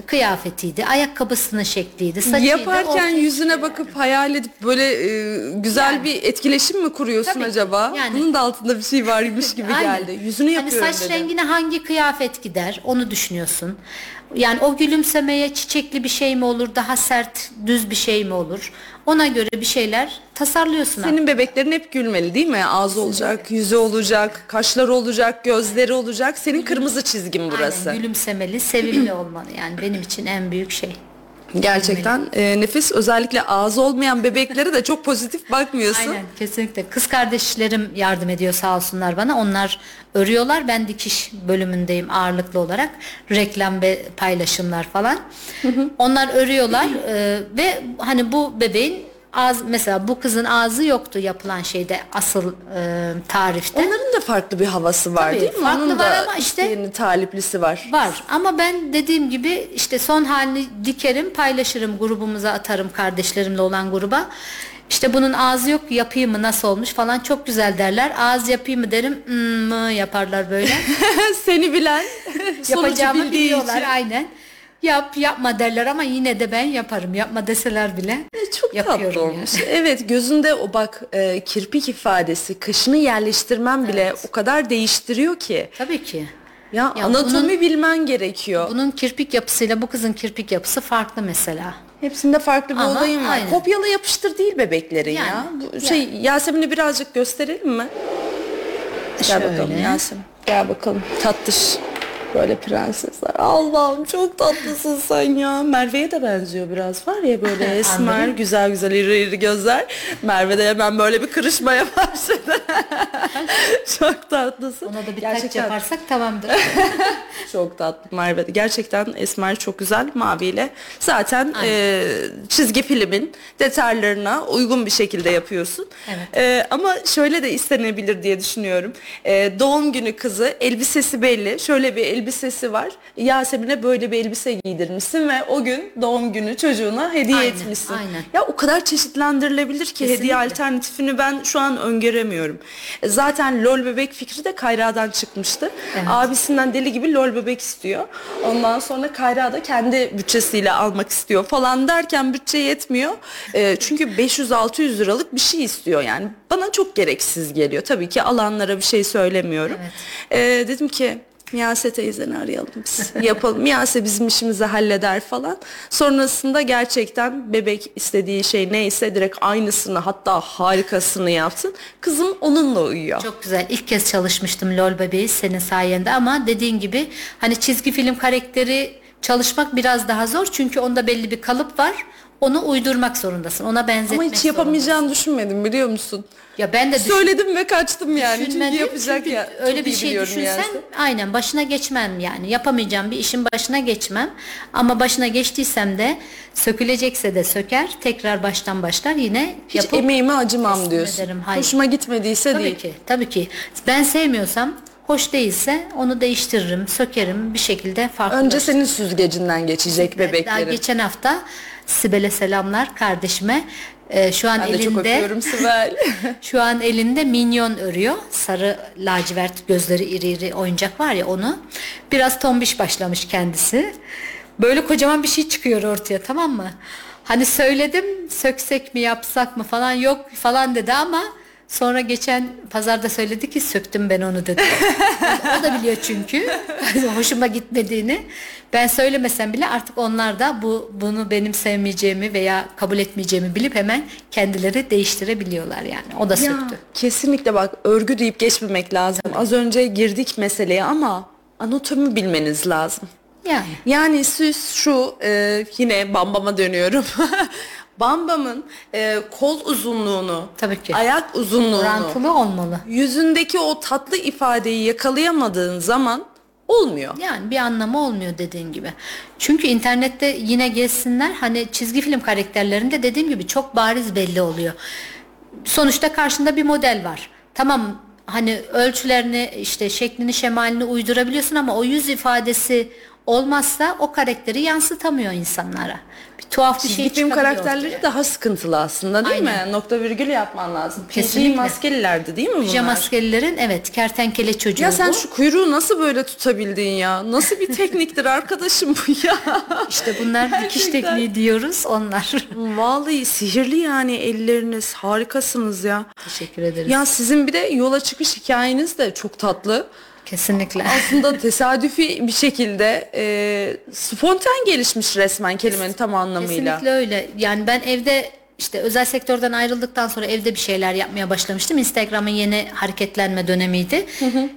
kıyafetiydi, ayakkabısının şekliydi, saçıydı. Yaparken ortaya yüzüne bakıp hayal edip böyle e, güzel Yani. bir etkileşim mi kuruyorsun Tabii ki. acaba? Yani. Bunun da altında bir şey varmış gibi Aynen. geldi. Yüzünü yapıyorum hani saç dedi. rengine hangi kıyafet gider onu düşünüyorsun. Yani o gülümsemeye çiçekli bir şey mi olur, daha sert, düz bir şey mi olur? Ona göre bir şeyler tasarlıyorsun. Senin bebeklerin hep gülmeli değil mi? Ağzı olacak, yüzü olacak, kaşları olacak, gözleri olacak. Senin kırmızı çizgin burası. Aynen, gülümsemeli, sevimli olmalı. Yani benim için en büyük şey. Gerçekten e, nefis. Özellikle ağzı olmayan bebeklere de çok pozitif bakmıyorsun. Aynen kesinlikle. Kız kardeşlerim yardım ediyor sağ olsunlar bana. Onlar örüyorlar. Ben dikiş bölümündeyim ağırlıklı olarak. Reklam ve paylaşımlar falan. Onlar örüyorlar e, ve hani bu bebeğin ağız mesela bu kızın ağzı yoktu yapılan şeyde asıl e, tarifte. Onların da farklı bir havası var Tabii, değil mi? farklı Onun var da ama işte- yeni taliplisi var. Var ama ben dediğim gibi işte son halini dikerim paylaşırım grubumuza atarım kardeşlerimle olan gruba. İşte bunun ağzı yok yapayım mı nasıl olmuş falan çok güzel derler. Ağız yapayım mı derim "Hmm" mı yaparlar böyle. Seni bilen, Yapacağımı biliyorlar için. aynen. Yap yapma derler ama yine de ben yaparım. Yapma deseler bile Çok tatlı yapıyorum olmuş. yani. Evet gözünde o bak e, kirpik ifadesi, kaşını yerleştirmen bile o kadar değiştiriyor ki. Tabii ki. Ya, Ya anatomi bunun- bilmen gerekiyor. Bunun kirpik yapısıyla bu kızın kirpik yapısı farklı mesela. Hepsinde farklı bir Ama olayın var. aynen. Kopyala yapıştır değil bebeklerin ya. Yani, Bu şey Yasemin'i birazcık gösterelim mi? Gel Şöyle. bakalım Yasemin. Gel bakalım. Tatlış. Böyle prensesler. Allah'ım çok tatlısın sen ya. Merve'ye de benziyor biraz. Var ya böyle esmer, güzel güzel iri iri gözler. Merve de hemen böyle bir kırışmaya başladı. çok tatlısın. Ona da bir taç Gerçekten yaparsak tamamdır. çok tatlı Merve. Gerçekten Esmer çok güzel maviyle. Zaten e, çizgi filmin detaylarına uygun bir şekilde yapıyorsun. Evet. E, ama şöyle de istenebilir diye düşünüyorum. E, doğum günü kızı elbisesi belli. Şöyle bir elbisesi var. Yasemin'e böyle bir elbise giydirmişsin ve o gün doğum günü çocuğuna hediye Aynen, etmişsin. aynen. Ya o kadar çeşitlendirilebilir ki hediye Kesinlikle. alternatifini ben şu an öngöremiyorum. E, Zaten lol bebek fikri de Kayra'dan çıkmıştı. Evet. Abisinden deli gibi lol bebek istiyor. Ondan sonra Kayra da kendi bütçesiyle almak istiyor falan derken bütçe yetmiyor. E, çünkü 500-600 liralık bir şey istiyor yani. Bana çok gereksiz geliyor. Tabii ki alanlara bir şey söylemiyorum. E, dedim ki Miyase teyzeni arayalım biz. Yapalım. Miyase bizim işimizi halleder falan. Sonrasında gerçekten bebek istediği şey neyse direkt aynısını hatta harikasını yapsın. Kızım onunla uyuyor. Çok güzel. İlk kez çalışmıştım LOL bebeği senin sayende ama dediğin gibi hani çizgi film karakteri çalışmak biraz daha zor çünkü onda belli bir kalıp var. Onu uydurmak zorundasın. Ona benzetmek Ama hiç yapamayacağını düşünmedim biliyor musun? Ya ben de düşün- Söyledim ve kaçtım yani. Çünkü yapacak Çünkü ya. Öyle bir şey düşünsen Miyase. aynen başına geçmem yani. Yapamayacağım bir işin başına geçmem. Ama başına geçtiysem de sökülecekse de söker. Tekrar baştan başlar yine Hiç yapıp emeğime acımam diyorsun. ederim. Hayır. Hoşuma gitmediyse Tabii değil. ki, tabii ki. Ben sevmiyorsam, hoş değilse onu değiştiririm, sökerim bir şekilde farklı. Önce senin süzgecinden geçecek Daha bebeklerin. geçen hafta Sibel'e selamlar kardeşime. Ee, şu an Ben de çok elinde öpüyorum Sibel. şu an elinde minyon örüyor. Sarı lacivert gözleri iri iri oyuncak var ya onu. Biraz tombiş başlamış kendisi. Böyle kocaman bir şey çıkıyor ortaya tamam mı? Hani söyledim söksek mi yapsak mı falan yok falan dedi ama sonra geçen pazarda söyledi ki söktüm ben onu dedi. o da biliyor çünkü hoşuma gitmediğini. Ben söylemesem bile artık onlar da bu bunu benim sevmeyeceğimi veya kabul etmeyeceğimi bilip hemen kendileri değiştirebiliyorlar yani. O da Ya, söktü. kesinlikle bak örgü deyip geçmemek lazım. Az önce girdik meseleye ama anatomi bilmeniz lazım. Yani. Yani siz şu e, yine Bambam'a dönüyorum. Bambam'ın e, kol uzunluğunu, Tabii ki. ayak uzunluğunu, Orantılı olmalı. yüzündeki o tatlı ifadeyi yakalayamadığın zaman olmuyor. Yani bir anlamı olmuyor dediğin gibi. Çünkü internette yine gezsinler hani çizgi film karakterlerinde dediğim gibi çok bariz belli oluyor. Sonuçta karşında bir model var. Tamam hani ölçülerini işte şeklini şemalini uydurabiliyorsun ama o yüz ifadesi olmazsa o karakteri yansıtamıyor insanlara. Tuhaf bir şey Çizgi film çıkabiliyor karakterleri ortaya. daha sıkıntılı aslında değil Aynen. mi? Nokta virgül yapman lazım. Kesinlikle. PG maskelilerdi değil mi bunlar? Pijamaskelilerin evet kertenkele çocuğu Ya sen bu. şu kuyruğu nasıl böyle tutabildin ya? Nasıl bir tekniktir arkadaşım bu ya? İşte bunlar dikiş Gerçekten. tekniği diyoruz onlar. Vallahi sihirli yani elleriniz. Harikasınız ya. Teşekkür ederiz. Ya sizin bir de yola çıkış hikayeniz de çok tatlı. Kesinlikle. Aslında tesadüfi bir şekilde e, spontan gelişmiş resmen kelimenin tam anlamıyla. Kesinlikle öyle. Yani ben evde işte özel sektörden ayrıldıktan sonra evde bir şeyler yapmaya başlamıştım. Instagram'ın yeni hareketlenme dönemiydi.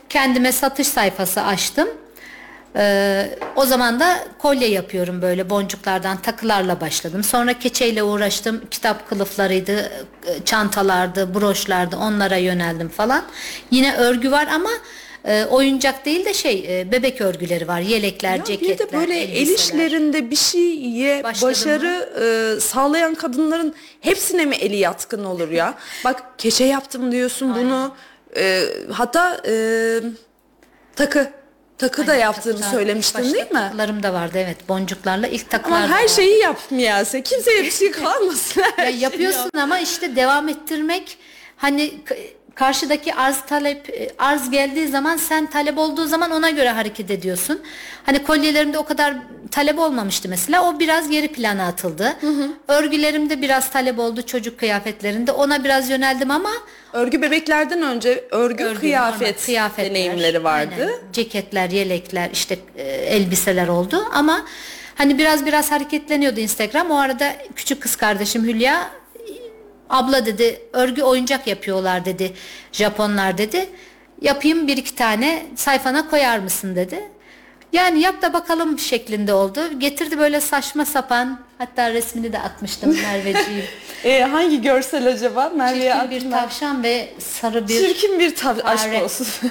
Kendime satış sayfası açtım. Ee, o zaman da kolye yapıyorum böyle boncuklardan takılarla başladım. Sonra keçeyle uğraştım. Kitap kılıflarıydı, e, çantalardı, broşlardı onlara yöneldim falan. Yine örgü var ama e, oyuncak değil de şey e, bebek örgüleri var. Yelekler, Ya ceketler, bir de böyle el elbiseler. işlerinde bir şeye Başladı başarı e, sağlayan kadınların hepsine mi eli yatkın olur ya? Bak keçe yaptım diyorsun bunu. E, hatta e, takı takı da yaptığını söylemiştin değil mi? Takılarım da vardı evet boncuklarla ilk takılar Ama her şeyi yap Miyase. Kimseye bir şey kalmasın. Ya yapıyorsun ama işte devam ettirmek hani karşıdaki arz talep e, arz geldiği zaman sen talep olduğu zaman ona göre hareket ediyorsun. Hani kolyelerimde o kadar talep olmamıştı mesela. O biraz geri plana atıldı. Örgülerimde biraz talep oldu çocuk kıyafetlerinde. Ona biraz yöneldim ama Örgü bebeklerden önce örgü, örgü, kıyafet kıyafetler, deneyimleri vardı. aynen. Ceketler, yelekler, işte e, elbiseler oldu ama hani biraz biraz hareketleniyordu Instagram. O arada küçük kız kardeşim Hülya abla dedi örgü oyuncak yapıyorlar dedi Japonlar dedi. Yapayım bir iki tane sayfana koyar mısın dedi. Yani yap da bakalım şeklinde oldu. Getirdi böyle saçma sapan hatta resmini de atmıştım Merveciğim. E, hangi görsel acaba? Merve'ye Çirkin bir atma. tavşan ve sarı bir Çirkin bir tav aşk olsun.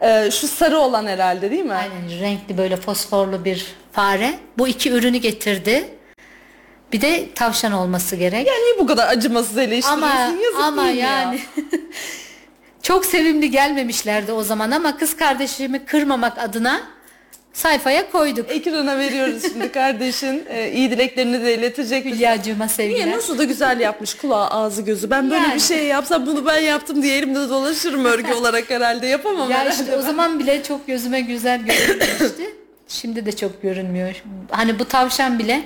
E, şu sarı olan herhalde değil mi? Aynen renkli böyle fosforlu bir fare. Bu iki ürünü getirdi. Bir de tavşan olması gerek. Ya niye bu kadar acımasız eleştiriyorsun? ama Yazık ama değil mi ya? yani çok sevimli gelmemişlerdi o zaman ama kız kardeşimi kırmamak adına sayfaya koyduk. Ekrana veriyoruz şimdi kardeşin. E, iyi dileklerini de iletecek. Hülyacığıma sevgiler. Niye nasıl da güzel yapmış kulağı ağzı gözü. Ben böyle Yani. bir şey yapsam bunu ben yaptım diye elimde dolaşırım örgü olarak herhalde yapamam Ya herhalde. işte o zaman bile çok gözüme güzel görünmüştü. Şimdi de çok görünmüyor. Hani bu tavşan bile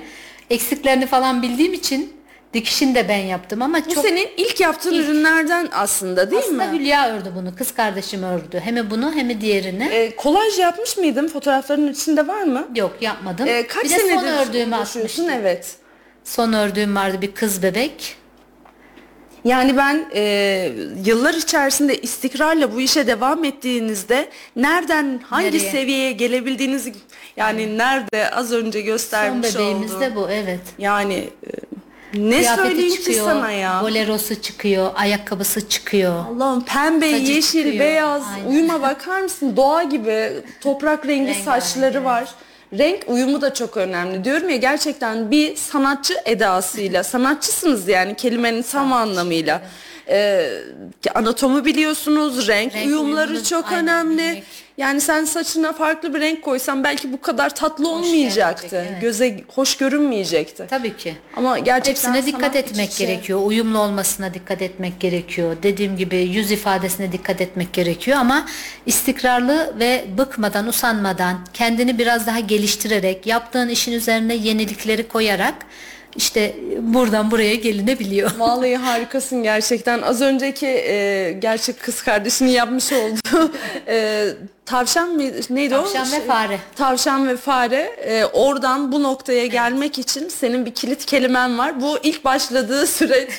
eksiklerini falan bildiğim için dikişini de ben yaptım ama Bu çok senin ilk yaptığın İlk. ürünlerden aslında değil Aslında mi? Hülya ördü bunu. Kız kardeşim ördü. Hem bunu hem diğerini. E, kolaj yapmış mıydın? Fotoğrafların içinde var mı? Yok yapmadım. E, kaç bir de senedir son ördüğümü uğraşıyorsun? atmıştım. Evet. Son ördüğüm vardı bir kız bebek. Yani ben e, yıllar içerisinde istikrarla bu işe devam ettiğinizde nereden hangi Nereye? seviyeye gelebildiğinizi yani nerede az önce Son göstermiş bebeğimiz olduğun- de bu evet. Yani e, ne Kıyafeti söyleyeyim ki çıkıyor, sana ya? bolerosu çıkıyor, ayakkabısı çıkıyor. Allah'ım pembe, Sacı yeşil, çıkıyor. beyaz Aynen. uyuma bakar mısın? Doğa gibi toprak rengi saçları evet. var. Renk uyumu da çok önemli. Diyorum ya gerçekten bir sanatçı edasıyla, sanatçısınız yani kelimenin tam anlamıyla. Ee, anatomi biliyorsunuz, renk, Renk uyumları çok aynen önemli. bilmek. Yani sen saçına farklı bir renk koysan belki bu kadar tatlı olmayacaktı. gelmeyecek, evet. Göze hoş görünmeyecekti. Tabii ki. Ama gerçekten Hepsine dikkat etmek içe. gerekiyor. Uyumlu olmasına dikkat etmek gerekiyor. Dediğim gibi yüz ifadesine dikkat etmek gerekiyor ama istikrarlı ve bıkmadan, usanmadan, kendini biraz daha geliştirerek, yaptığın işin üzerine yenilikleri koyarak işte buradan buraya gelinebiliyor. Vallahi harikasın gerçekten. Az önceki e, gerçek kız kardeşinin yapmış olduğu e, tavşan mı neydi o? Tavşan ve Şey, fare. Tavşan ve fare. E, oradan bu noktaya gelmek için senin bir kilit kelimen var. Bu ilk başladığı süreç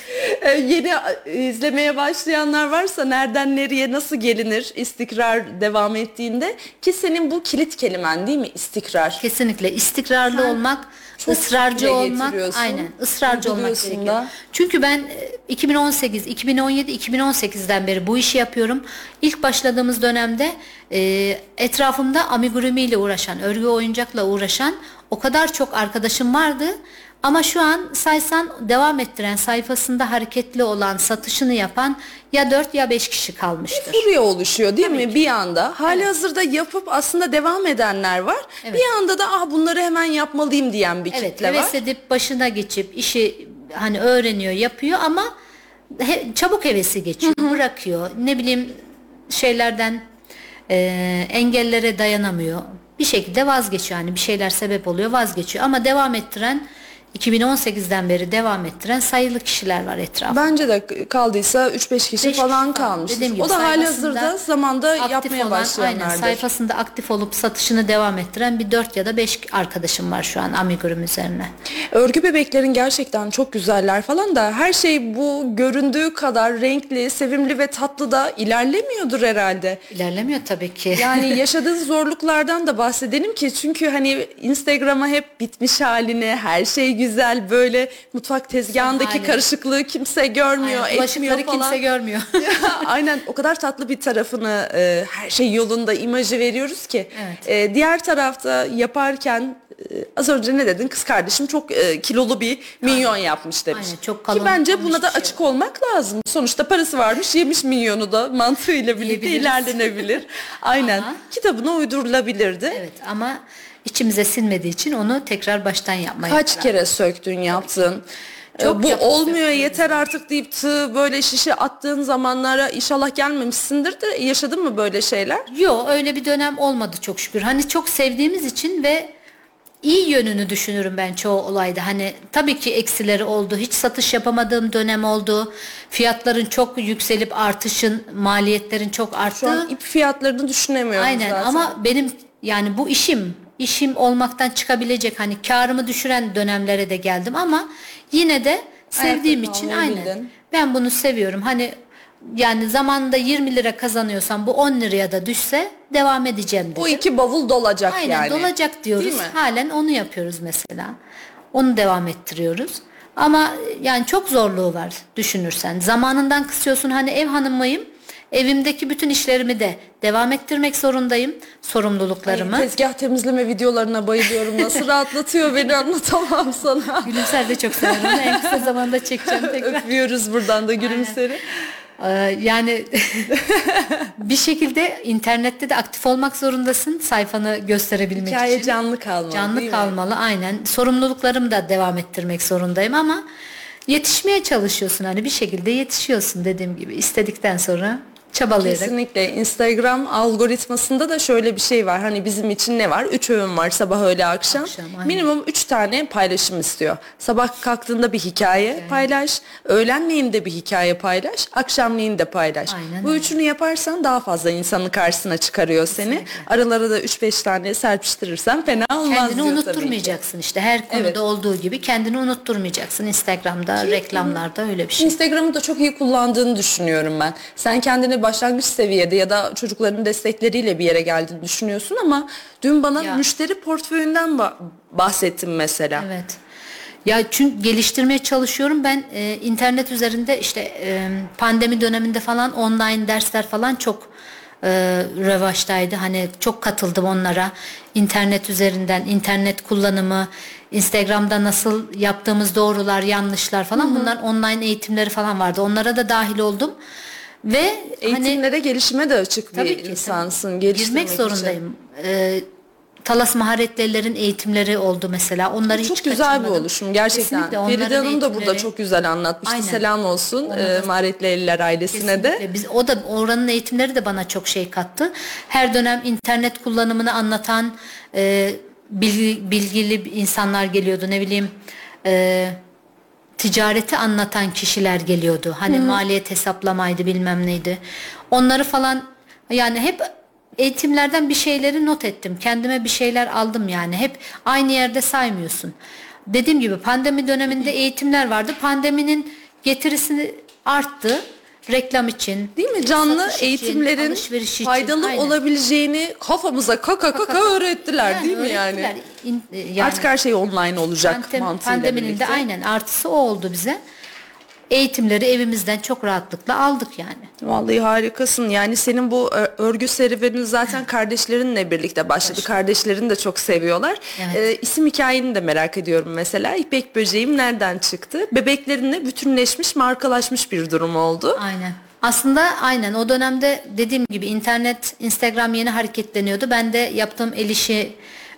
e, yeni izlemeye başlayanlar varsa nereden nereye nasıl gelinir istikrar devam ettiğinde ki senin bu kilit kelimen değil mi istikrar? Kesinlikle istikrarlı Sen olmak, çok ısrarcı olmak, aynen ısrarcı olmak gerekiyor. da. Çünkü ben e, 2018, 2017, 2018'den beri bu işi yapıyorum. İlk başladığımız dönemde e, etrafımda amigurumi ile uğraşan, örgü oyuncakla uğraşan o kadar çok arkadaşım vardı. Ama şu an saysan devam ettiren sayfasında hareketli olan satışını yapan ya 4 ya 5 kişi kalmıştır. Furya oluşuyor değil mi bir anda? Hali hazırda yapıp aslında devam edenler var. Evet. Bir anda da ah bunları hemen yapmalıyım diyen bir Evet kitle var. heves edip başına geçip işi hani öğreniyor yapıyor ama he- çabuk hevesi geçiyor bırakıyor ne bileyim şeylerden e, engellere dayanamıyor bir şekilde vazgeçiyor hani bir şeyler sebep oluyor vazgeçiyor ama devam ettiren 2018'den beri devam ettiren sayılı kişiler var etrafta. Bence de kaldıysa 3-5 kişi Beş falan kişi kalmış. Gibi O da hali hazırda zamanda yapmaya olan, başlayanlardır. Aynen sayfasında aktif olup satışını devam ettiren bir 4 ya da 5 arkadaşım var şu an amigurum üzerine. Örgü bebeklerin gerçekten çok güzeller falan da her şey bu göründüğü kadar renkli, sevimli ve tatlı da ilerlemiyordur herhalde. İlerlemiyor tabii ki. Yani yaşadığınız zorluklardan da bahsedelim ki çünkü hani Instagram'a hep bitmiş halini, her şey güzel böyle mutfak tezgahındaki halini. karışıklığı kimse görmüyor, Aynen, etmiyor falan. kimse görmüyor. Aynen o kadar tatlı bir tarafını e, her şey yolunda imajı veriyoruz ki. Evet. E, diğer tarafta yaparken e, az önce ne dedin kız kardeşim çok e, kilolu bir minyon yapmış demiş. Aynen, çok Ki kalın bence olmuş buna da şey. açık olmak lazım. Sonuçta parası varmış yemiş minyonu da mantığıyla birlikte ilerlenebilir. Aynen Ama- kitabına uydurulabilirdi. Evet ama içimize sinmediği için onu tekrar baştan yapmaya Kaç karar kere söktün yaptın. Çok Ee, bu yaptım, olmuyor yeter artık deyip tığ böyle şişe attığın zamanlara inşallah gelmemişsindir de yaşadın mı böyle şeyler? Yok öyle bir dönem olmadı çok şükür. Hani çok sevdiğimiz için ve iyi yönünü düşünürüm ben çoğu olayda. Hani tabii ki eksileri oldu. Hiç satış yapamadığım dönem oldu. Fiyatların çok yükselip artışın, maliyetlerin çok arttı. Şu an ip fiyatlarını düşünemiyorum Aynen zaten. ama benim yani bu işim işim olmaktan çıkabilecek hani karımı düşüren dönemlere de geldim ama yine de sevdiğim Ayakta için aynen bildin. ben bunu seviyorum. Hani yani zamanında 20 lira kazanıyorsam bu 10 liraya da düşse devam edeceğim dedim. bu iki bavul dolacak Aynen yani. dolacak diyoruz. Değil mi? Halen onu yapıyoruz mesela. Onu devam ettiriyoruz. Ama yani çok zorluğu var düşünürsen. Zamanından kısıyorsun hani ev hanımıyım. Evimdeki bütün işlerimi de devam ettirmek zorundayım. Sorumluluklarımı. Tezgah temizleme videolarına bayılıyorum. Nasıl rahatlatıyor beni anlatamam sana. Gülümser de çok severim. En kısa zamanda çekeceğim tekrar. Öpüyoruz buradan da gülümseri. Ee, yani bir şekilde internette de aktif olmak zorundasın sayfanı gösterebilmek Hikaye için. canlı kalmalı Canlı değil mi? kalmalı aynen. Sorumluluklarımı da devam ettirmek zorundayım ama yetişmeye çalışıyorsun hani bir şekilde yetişiyorsun dediğim gibi istedikten sonra çabalayarak. Kesinlikle Instagram algoritmasında da şöyle bir şey var. Hani bizim için ne var? Üç öğün var sabah öğle akşam. Akşam, aynen. Minimum üç tane paylaşım istiyor. Sabah kalktığında bir hikaye paylaş. Öğlenleyin de bir hikaye paylaş. Akşamleyin de paylaş. Aynen Bu üçünü yaparsan daha fazla insanın karşısına çıkarıyor seni. Aralara da üç beş tane serpiştirirsen fena olmaz Kendini diyor ki. unutturmayacaksın işte her konuda Evet. olduğu gibi kendini unutturmayacaksın Instagram'da reklamlarda öyle bir şey. Instagram'ı da çok iyi kullandığını düşünüyorum ben. Sen kendini başlangıç seviyede ya da çocukların destekleriyle bir yere geldiğini düşünüyorsun ama dün bana Ya. müşteri portföyünden ba- bahsettin mesela. Evet. Ya çünkü geliştirmeye çalışıyorum. Ben e, internet üzerinde işte e, pandemi döneminde falan online dersler falan çok e, revaçtaydı. Hani çok katıldım onlara. İnternet üzerinden internet kullanımı, Instagram'da nasıl yaptığımız doğrular, yanlışlar falan bunlar online eğitimleri falan vardı. Onlara da dahil oldum. Ve hani Eğitimlere gelişime de açık Tabii bir ki, insansın. tabii. girmek için. zorundayım. E, Talas maharetlilerin eğitimleri oldu mesela. Onları Çok hiç güzel bir kaçırmadım. oluşum gerçekten. Feride Hanım da burada çok güzel anlatmıştı. Aynen. Selam olsun e, da- Maharetli Eller ailesine de. Kesinlikle. Biz o da oranın eğitimleri de bana çok şey kattı. Her dönem internet kullanımını anlatan e, bilgi, bilgili insanlar geliyordu. Ne bileyim e, ticareti anlatan kişiler geliyordu. Hani maliyet hesaplamaydı bilmem neydi. Onları falan yani hep eğitimlerden bir şeyleri not ettim. Kendime bir şeyler aldım yani. Hep aynı yerde saymıyorsun. Dediğim gibi pandemi döneminde eğitimler vardı. Pandeminin getirisini arttı. Reklam için. Değil mi? Canlı satış için, eğitimlerin alışveriş için. faydalı Aynen. olabileceğini kafamıza kaka kaka, öğrettiler Yani değil mi yani? e, yani Artık her şey online olacak pandem- mantığıyla pandeminin birlikte. de aynen artısı o oldu bize. Eğitimleri evimizden çok rahatlıkla aldık yani. Vallahi harikasın. Yani senin bu ö- örgü serüvenin zaten kardeşlerinle birlikte başladı. Kardeşlerin de çok seviyorlar. Evet. Ee, isim hikayeni de merak ediyorum mesela. İpek böceğim nereden çıktı? Bebeklerinle bütünleşmiş, markalaşmış bir durum oldu. Aynen. Aslında aynen o dönemde dediğim gibi internet, Instagram yeni hareketleniyordu. Ben de yaptığım el işi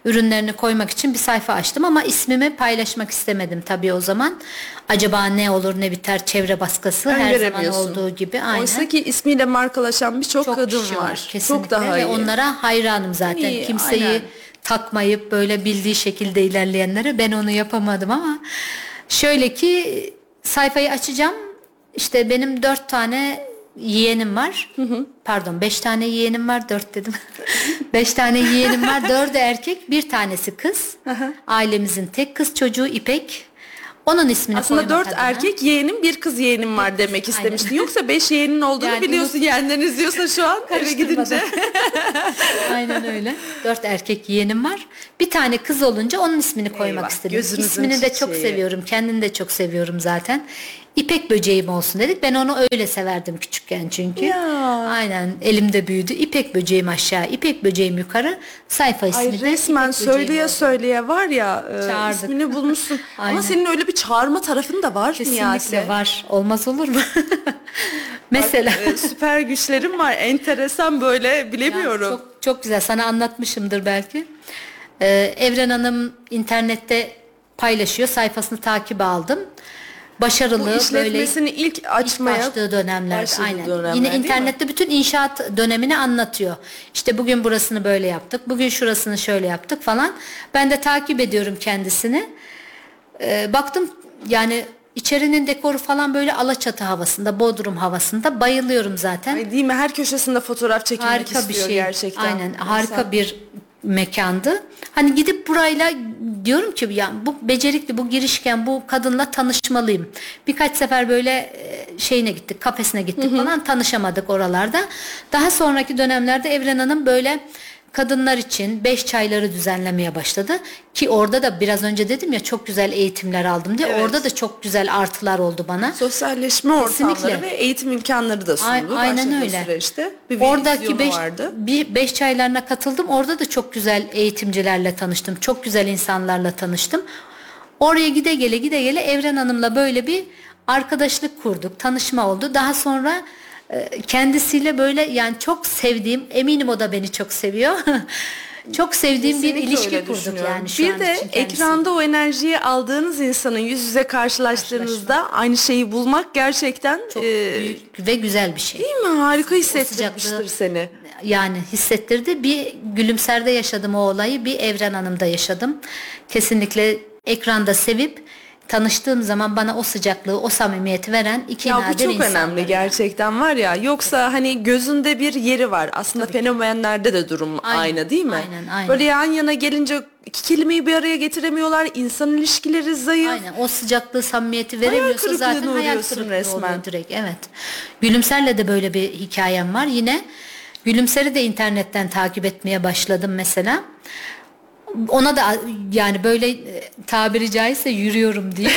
ürünlerini koymak için bir sayfa açtım ama ismimi paylaşmak istemedim tabii o zaman. Acaba ne olur ne biter çevre baskısı her zaman olduğu gibi aynen. Oysa ki ismiyle markalaşan birçok Çok kadın kişi var. Kesinlikle. Çok daha Ve iyi. onlara hayranım zaten. İyi, Kimseyi aynen. takmayıp böyle bildiği şekilde ilerleyenlere ben onu yapamadım ama şöyle ki sayfayı açacağım. İşte benim dört tane yeğenim var. Pardon beş tane yeğenim var dört dedim. beş tane yeğenim var dördü erkek bir tanesi kız. Ailemizin tek kız çocuğu İpek. Onun ismini Aslında dört adına. erkek yeğenim bir kız yeğenim var demek istemiştin. Yoksa beş yeğenin olduğunu Yani biliyorsun yeğenlerin izliyorsa şu an eve gidince. Aynen öyle. Dört erkek yeğenim var. Bir tane kız olunca onun ismini koymak Eyvah, istedim. İsmini de çok çiçeği. seviyorum. Kendini de çok seviyorum zaten. İpek böceğim olsun dedik. Ben onu öyle severdim küçükken çünkü. Ya. Aynen elimde büyüdü. İpek böceğim aşağı, İpek böceğim yukarı. Sayfa ismi Ay resmen söyleye oldu. söyleye var ya e, ismini bulmuşsun. Ama senin öyle bir çağırma tarafın da var Kesinlikle Miyase. var. Olmaz olur mu? Mesela. E, süper güçlerim var. Enteresan böyle Ya, bilemiyorum. çok, çok güzel sana anlatmışımdır belki. Ee, Evren Hanım internette paylaşıyor sayfasını takip aldım. Başarılı Bu böyle işletmesini ilk ilk açmaya başladığı dönemlerde başladığı aynen. dönemler, Yine internette bütün inşaat dönemini anlatıyor. İşte bugün burasını böyle yaptık. Bugün şurasını şöyle yaptık falan. Ben de takip ediyorum kendisini. Ee, baktım yani içerinin dekoru falan böyle Alaçatı havasında, Bodrum havasında bayılıyorum zaten. Ay değil mi? Her köşesinde fotoğraf çekilmek harika bir istiyor şey. gerçekten. Aynen harika Mesela. bir mekandı. Hani gidip burayla diyorum ki ya bu becerikli, bu girişken, bu kadınla tanışmalıyım. Birkaç sefer böyle e, şeyine gittik, kafesine gittik falan tanışamadık oralarda. Daha sonraki dönemlerde Evren Hanım böyle kadınlar için beş çayları düzenlemeye başladı ki orada da biraz önce dedim ya çok güzel eğitimler aldım diye Evet. orada da çok güzel artılar oldu bana. Sosyalleşme ortamları Kesinlikle. ve eğitim imkanları da sundu. Ay- aynen başladığı öyle. Süreçte. Bir Oradaki vizyonu beş, vardı. bir beş çaylarına katıldım. Orada da çok güzel eğitimcilerle tanıştım. Çok güzel insanlarla tanıştım. Oraya gide gele gide gele Evren Hanım'la böyle bir arkadaşlık kurduk. Tanışma oldu. Daha sonra kendisiyle böyle yani çok sevdiğim eminim o da beni çok seviyor. çok sevdiğim bir Kesinlikle ilişki öyle kurduk yani şu bir de ekranda o enerjiyi aldığınız insanın yüz yüze karşılaştığınızda aynı şeyi bulmak gerçekten çok e, büyük ve güzel bir şey. değil mi? Harika hissettirmiştir seni. yani hissettirdi. Bir gülümserde yaşadım o olayı, bir Evren Hanım'da yaşadım. Kesinlikle ekranda sevip tanıştığım zaman bana o sıcaklığı, o samimiyeti veren iki Ya bu nadir çok insanlar önemli yani. gerçekten var ya. Yoksa hani gözünde bir yeri var. Aslında fenomenlerde de durum Aynen, aynı değil mi? aynen, aynen. Böyle yan yana gelince iki kelimeyi bir araya getiremiyorlar. İnsan ilişkileri zayıf. Aynen o sıcaklığı samimiyeti veremiyorsa kırıklığına zaten hayal kırıklığı resmen. oluyor direkt evet. Gülümser'le de böyle bir hikayem var yine Gülümser'i de internetten takip etmeye başladım mesela. Ona da yani böyle e, tabiri caizse yürüyorum diye.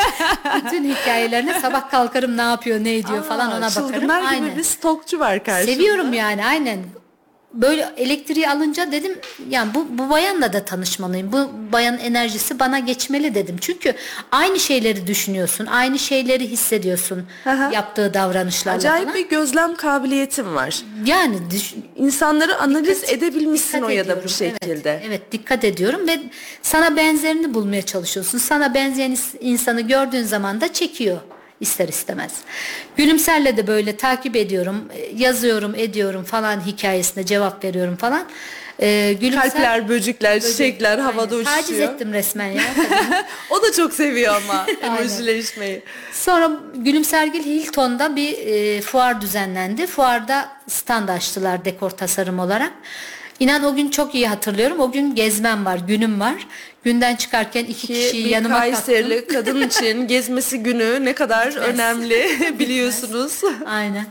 Bütün hikayelerine sabah kalkarım ne yapıyor ne ediyor falan Aa, ona bakarım. çılgınlar gibi Aynen. bir stalkçu var karşımda. Seviyorum yani aynen. Böyle elektriği alınca dedim yani bu, bu bayanla da tanışmalıyım. Bu bayanın enerjisi bana geçmeli dedim. Çünkü aynı şeyleri düşünüyorsun. Aynı şeyleri hissediyorsun. hı. yaptığı davranışlarla Acayip falan. bir gözlem kabiliyetim var. Yani düş- İnsanları analiz Dikkat- edebilmişsin dikkat o ya da bu şekilde. Evet, evet dikkat ediyorum ve sana benzerini bulmaya çalışıyorsun. Sana benzeyen insanı gördüğün zaman da çekiyor ister istemez. Gülümserle de böyle takip ediyorum, e, yazıyorum, ediyorum falan hikayesine cevap veriyorum falan. Ee, Gülümser, Kalpler, böcekler, çiçekler Aynen. havada uçuşuyor. Taciz ettim resmen ya. o da çok seviyor ama emojileşmeyi. Sonra Gülümsergil Hilton'da bir e, fuar düzenlendi. Fuarda stand açtılar dekor tasarım olarak. İnan o gün çok iyi hatırlıyorum. O gün gezmem var, günüm var. Günden çıkarken iki Ki kişiyi bir yanıma Kayserili kadın için gezmesi günü ne kadar önemli biliyorsunuz. Aynen.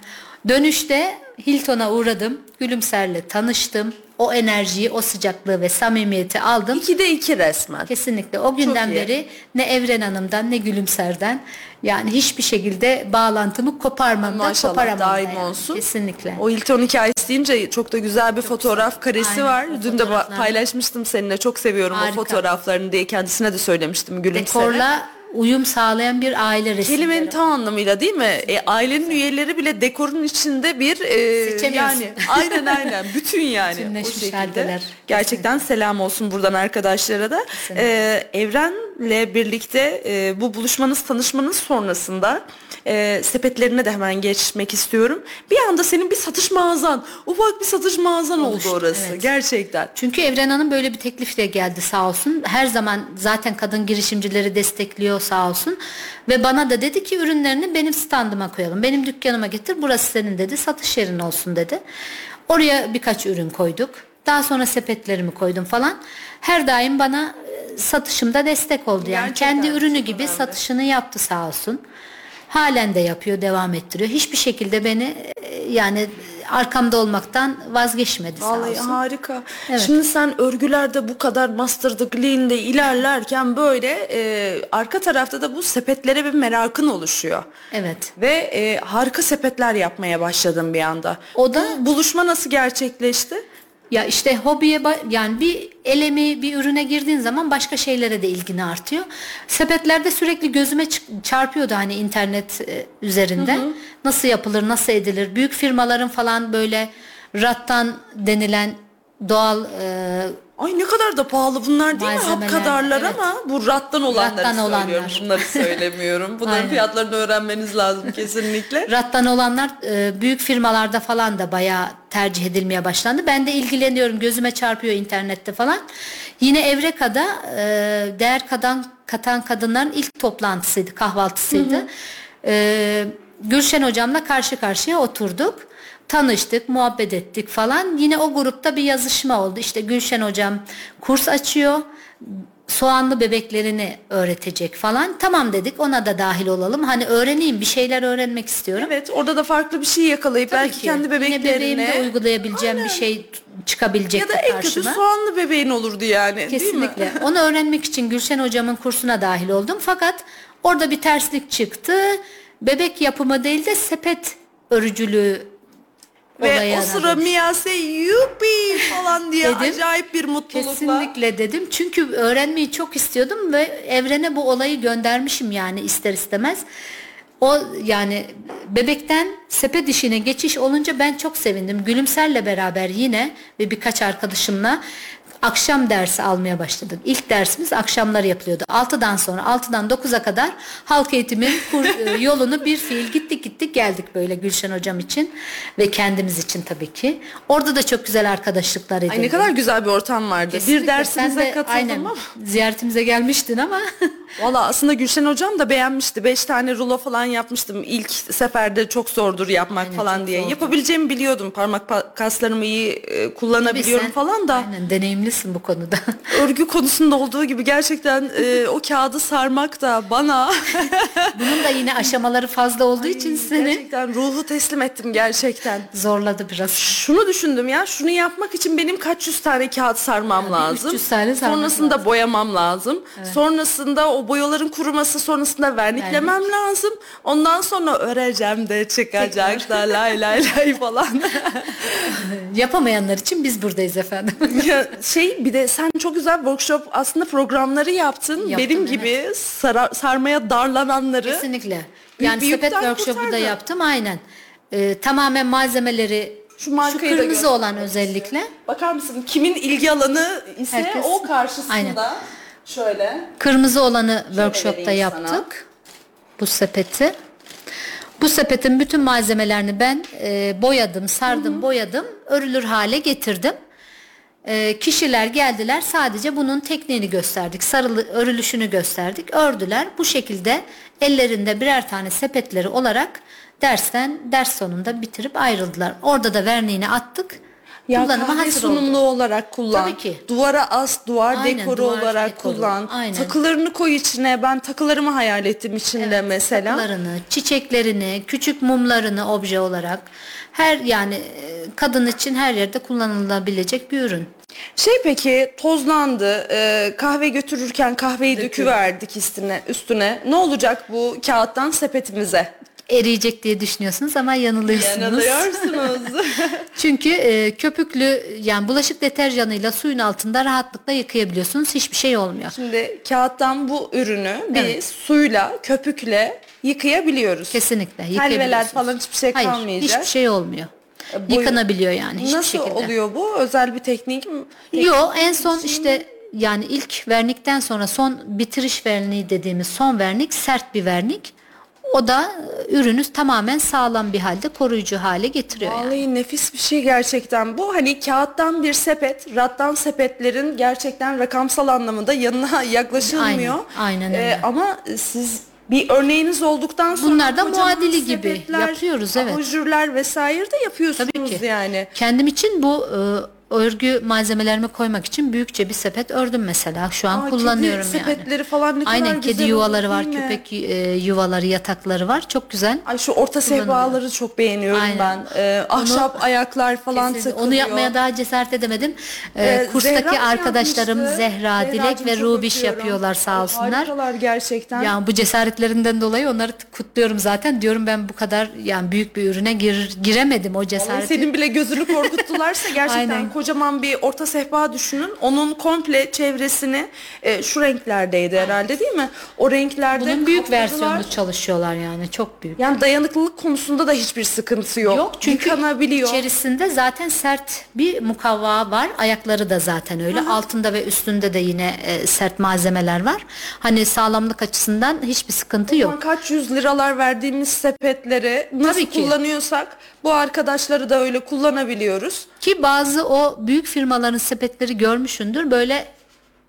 Dönüşte Hilton'a uğradım. Gülümser'le tanıştım. O enerjiyi, o sıcaklığı ve samimiyeti aldım. İkide iki resmen. Kesinlikle. O günden beri ne Evren Hanım'dan ne Gülümser'den yani hiçbir şekilde bağlantımı koparmam da Maşallah koparamam da daim yani. olsun. Kesinlikle. O Hilton hikayesi deyince çok da güzel bir fotoğraf karesi Aynen, var. Dün de paylaşmıştım seninle. Çok seviyorum Harika. o fotoğraflarını diye kendisine de söylemiştim gülümsere. Dekorla uyum sağlayan bir aile resimleri. Kelimenin tam anlamıyla değil mi? E, ailenin üyeleri bile dekorun içinde bir e, yani aynen aynen bütün yani o şekilde. haldeler. Gerçekten selam olsun buradan arkadaşlara da. E, Evren'le birlikte e, bu buluşmanız tanışmanız sonrasında e, sepetlerine de hemen geçmek istiyorum. Bir anda senin bir satış mağazan, ufak bir satış mağazan Oluştu, oldu orası evet. gerçekten. Çünkü Evren Hanım böyle bir teklifle geldi sağ olsun. Her zaman zaten kadın girişimcileri destekliyor sağ olsun. Ve bana da dedi ki ürünlerini benim standıma koyalım. Benim dükkanıma getir burası senin dedi. Satış yerin olsun dedi. Oraya birkaç ürün koyduk. Daha sonra sepetlerimi koydum falan. Her daim bana e, satışımda destek oldu. Yani Gerçekten kendi ürünü gibi önemli. satışını yaptı sağ olsun. Halen de yapıyor, devam ettiriyor. Hiçbir şekilde beni e, yani arkamda olmaktan vazgeçmedi sağ Vallahi olsun. harika. Evet. Şimdi sen örgülerde bu kadar master degree'inde ilerlerken böyle e, arka tarafta da bu sepetlere bir merakın oluşuyor. Evet. Ve e, harika sepetler yapmaya başladın bir anda. O da- Bu buluşma nasıl gerçekleşti? Ya işte hobiye yani bir elemi bir ürüne girdiğin zaman başka şeylere de ilgini artıyor. Sepetlerde sürekli gözüme çarpıyordu hani internet e, üzerinde. Nasıl yapılır, nasıl edilir? Büyük firmaların falan böyle rattan denilen doğal e, Ay ne kadar da pahalı bunlar değil mi? Malzemeler, Hap kadarlar evet. ama bu rattan olanları Rattan söylüyorum. olanlar. Bunları söylemiyorum. Bunların Aynen. fiyatlarını öğrenmeniz lazım kesinlikle. rattan olanlar e, büyük firmalarda falan da bayağı tercih edilmeye başlandı. Ben de ilgileniyorum. Gözüme çarpıyor internette falan. Yine Evreka'da e, değer katan, katan kadınların ilk toplantısıydı, kahvaltısıydı. E, Gülşen hocamla karşı karşıya oturduk. Tanıştık, muhabbet ettik falan. Yine o grupta bir yazışma oldu. İşte Gülşen hocam kurs açıyor soğanlı bebeklerini öğretecek falan. Tamam dedik ona da dahil olalım. Hani öğreneyim bir şeyler öğrenmek istiyorum. Evet orada da farklı bir şey yakalayıp Tabii belki ki. kendi Yine bebeklerine bebeğimde uygulayabileceğim bir şey çıkabilecek ya da en kötü karşıma. soğanlı bebeğin olurdu yani değil mi? Kesinlikle. Onu öğrenmek için Gülşen hocamın kursuna dahil oldum. Fakat orada bir terslik çıktı. Bebek yapımı değil de sepet örücülüğü Ve olayı o sıra aradım. Miyase yupi falan diye Dedim. acayip bir mutlulukla. Kesinlikle dedim. Çünkü öğrenmeyi çok istiyordum ve evrene bu olayı göndermişim yani ister istemez. O yani bebekten sepet işine geçiş olunca ben çok sevindim. Gülümser'le beraber yine ve birkaç arkadaşımla akşam dersi almaya başladık. İlk dersimiz akşamlar yapılıyordu. 6'dan sonra 6'dan 9'a kadar halk eğitimin kur- e, yolunu bir fiil gittik gittik geldik böyle Gülşen hocam için ve kendimiz için tabii ki. Orada da çok güzel arkadaşlıklar edildi. Ay ne kadar güzel bir ortam vardı. Kesinlikle. Bir dersimize de katıldım aynen ama. ziyaretimize gelmiştin ama Valla aslında Gülşen hocam da beğenmişti. Beş tane rulo falan yapmıştım. İlk seferde çok zordur yapmak Aynen, falan diye. zordur. Yapabileceğimi biliyordum. Parmak pa- kaslarımı iyi e, kullanabiliyorum falan da. Aynen deneyimlisin bu konuda. Örgü konusunda olduğu gibi gerçekten e, o kağıdı sarmak da bana Bunun da yine aşamaları fazla olduğu için seni gerçekten ruhu teslim ettim gerçekten. zorladı biraz. Şunu düşündüm ya şunu yapmak için benim kaç yüz tane kağıt sarmam Yani lazım. 300 tane sarmak Sonrasında boyamam lazım. Sonrasında o boyaların kuruması sonrasında verniklemem lazım. Ondan sonra öreceğim de çıkacak da lay lay lay falan. Yapamayanlar için biz buradayız efendim. Ya şey bir de sen çok güzel workshop aslında programları yaptın. Yaptım, Benim evet. gibi sara- sarmaya darlananları. Kesinlikle. Yani sepet workshopu da kurtardı. yaptım aynen. Ee, tamamen malzemeleri Şu şu, markayı da kırmızı olan özellikle Bakar mısın kimin ilgi alanı ise Herkes- o karşısında Aynen. şöyle. kırmızı olanı workshopta vereyim sana. yaptık. Bu sepeti. Bu sepetin bütün malzemelerini ben e, boyadım, sardım, boyadım, örülür hale getirdim. E, kişiler geldiler sadece bunun tekniğini gösterdik, sarılı örülüşünü gösterdik, ördüler. Bu şekilde ellerinde birer tane sepetleri olarak dersten ders sonunda bitirip ayrıldılar. Orada da verniğini attık. Ya kullanıma kahve hazır sunumlu oldu. olarak kullan. Tabii ki. Duvara as, duvar Aynen, dekoru duvar olarak dekoru. kullan. Aynen. Takılarını koy içine. Ben takılarımı hayal ettim içinde mesela. Takılarını, çiçeklerini, küçük mumlarını obje olarak her yani e, kadın için her yerde kullanılabilecek bir ürün. Şey peki tozlandı. e, kahve götürürken kahveyi döküverdik üstüne. üstüne. Ne olacak bu kağıttan sepetimize? Eriyecek diye düşünüyorsunuz ama yanılıyorsunuz. Yanılıyorsunuz. Çünkü e, köpüklü yani bulaşık deterjanıyla suyun altında rahatlıkla yıkayabiliyorsunuz. Hiçbir şey olmuyor. Şimdi kağıttan bu ürünü biz Evet. suyla, köpükle yıkayabiliyoruz. Kesinlikle Helveler yıkayabiliyorsunuz. falan hiçbir şey Hayır, kalmayacak. hiçbir şey olmuyor. E, boyu- Yıkanabiliyor yani hiçbir Nasıl şekilde. oluyor bu? Özel bir teknik mi? Yo en son işte yani ilk vernikten sonra son bitiriş verniği dediğimiz son vernik sert bir vernik. O da e, ürünü tamamen sağlam bir halde koruyucu hale getiriyor yani. Vallahi nefis bir şey gerçekten bu. Hani kağıttan bir sepet, rattan sepetlerin gerçekten rakamsal anlamında yanına yaklaşılmıyor. Aynen, aynen Ee, öyle. ama siz bir örneğiniz olduktan sonra Bunlar da kocaman muadili gibi sepetler, yapıyoruz, evet. Abajurlar vesaire de yapıyorsunuz Tabii ki. yani. Kendim için bu e, örgü malzemelerimi koymak için büyükçe bir sepet ördüm mesela. Şu an Aa, kullanıyorum kedi yani. sepetleri falan ne kadar Aynen güzel kedi olur, yuvaları var, değil mi? köpek e, yuvaları, yatakları var. Çok güzel. Ay şu orta sehpaları çok beğeniyorum Aynen. ben. Ee, ahşap ayaklar falan Kesinlikle. takılıyor. Onu yapmaya daha cesaret edemedim. Ee, Ee, kurstaki Zehra arkadaşlarım yapmıştı. Zehra, Dilek Zehracığım ve çok Rubiş öpüyorum. yapıyorlar sağ olsunlar. Harikalar gerçekten. Yani bu cesaretlerinden dolayı onları t- kutluyorum zaten. Diyorum ben bu kadar yani büyük bir ürüne gir, giremedim o Vallahi cesareti. senin bile gözünü korkuttularsa gerçekten Aynen. Kocaman bir orta sehpa düşünün. Onun komple çevresini e, şu renklerdeydi herhalde değil mi? O renklerde Bunun büyük kapladılar. versiyonunu çalışıyorlar yani çok büyük. Yani dayanıklılık konusunda da hiçbir sıkıntı yok. Yok çünkü Yıkanabiliyor. içerisinde zaten sert bir mukavva var. Ayakları da zaten öyle. Altında ve üstünde de yine e, sert malzemeler var. Hani sağlamlık açısından hiçbir sıkıntı yok. Ama Kaç yüz liralar verdiğimiz sepetleri nasıl Tabii ki. kullanıyorsak bu arkadaşları da öyle kullanabiliyoruz. Ki bazı o büyük firmaların sepetleri görmüşündür. Böyle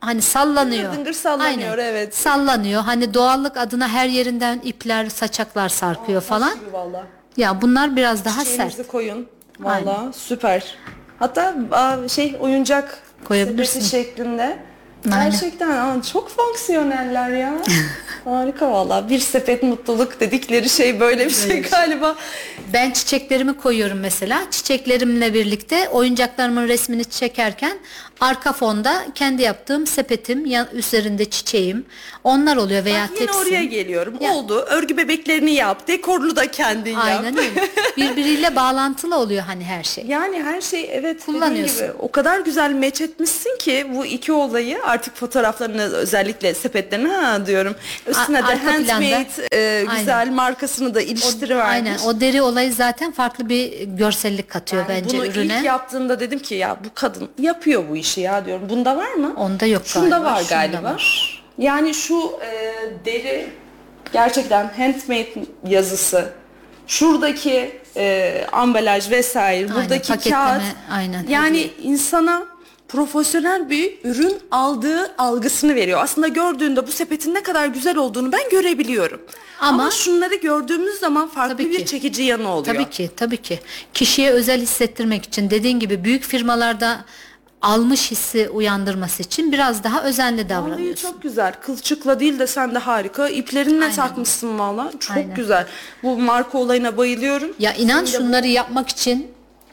hani sallanıyor. Dıngır sallanıyor, evet. Sallanıyor. Hani doğallık adına her yerinden ipler, saçaklar sarkıyor falan. Gibi valla. Ya bunlar biraz daha sert. Şeyinizi koyun. Valla süper. Hatta aa, şey oyuncak Koyabilirsin. şeklinde. Aynen. Gerçekten aa, çok fonksiyoneller ya. Harika valla. Bir sepet mutluluk dedikleri şey böyle bir şey galiba. Ben çiçeklerimi koyuyorum mesela. Çiçeklerimle birlikte oyuncaklarımın resmini çekerken arka fonda kendi yaptığım sepetim, yan, üzerinde çiçeğim. Onlar oluyor veya Bak yine tepsim. oraya geliyorum. Ya. Oldu. Örgü bebeklerini yap. Dekorlu da kendin yap. Aynen öyle. Birbiriyle bağlantılı oluyor hani her şey. Yani her şey evet dediğin Kullanıyorsun. gibi o kadar güzel meç etmişsin ki bu iki olayı artık fotoğraflarını özellikle sepetlerini ha diyorum. Üstüne A- de handmade e, güzel Aynen. markasını da iliştirivermiş. Aynen o deri olayı zaten farklı bir görsellik katıyor Yani bence bunu ürüne. ilk yaptığımda dedim ki ya bu kadın yapıyor bu işi ya diyorum. Bunda var mı? Onda yok Şunda galiba, var şunda galiba. var. Yani şu e, deri gerçekten handmade yazısı. Şuradaki e, ambalaj vesaire, buradaki paketleme, kağıt. aynen, Yani hediye. insana profesyonel bir ürün aldığı algısını veriyor. Aslında gördüğünde bu sepetin ne kadar güzel olduğunu ben görebiliyorum. Ama, Ama- şunları gördüğümüz zaman farklı Tabii bir ki. çekici yanı oluyor. Tabii ki tabii ki. Kişiye özel hissettirmek için dediğin gibi büyük firmalarda almış hissi uyandırması için biraz daha özenli Vallahi davranıyorsun. çok güzel. Kılçıkla değil de sen de harika. İplerinle Aynen. takmışsın valla. Çok Aynen. güzel. Bu marka olayına bayılıyorum. Ya inan Senin de bu- şunları yapmak için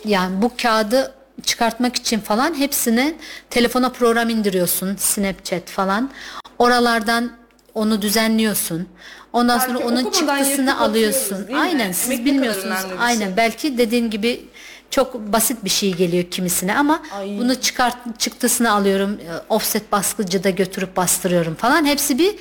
yani bu kağıdı çıkartmak için falan hepsini telefona program indiriyorsun. Snapchat falan. Oralardan onu düzenliyorsun. Ondan Belki sonra onun çıktısını alıyorsun. mi? Aynen Emek siz kadar bilmiyorsunuz. bir şey. Aynen belki dediğin gibi çok basit bir şey geliyor kimisine ama Ay. bunu çıkart çıktısını alıyorum. e, Offset baskıcıda götürüp bastırıyorum falan. Hepsi bir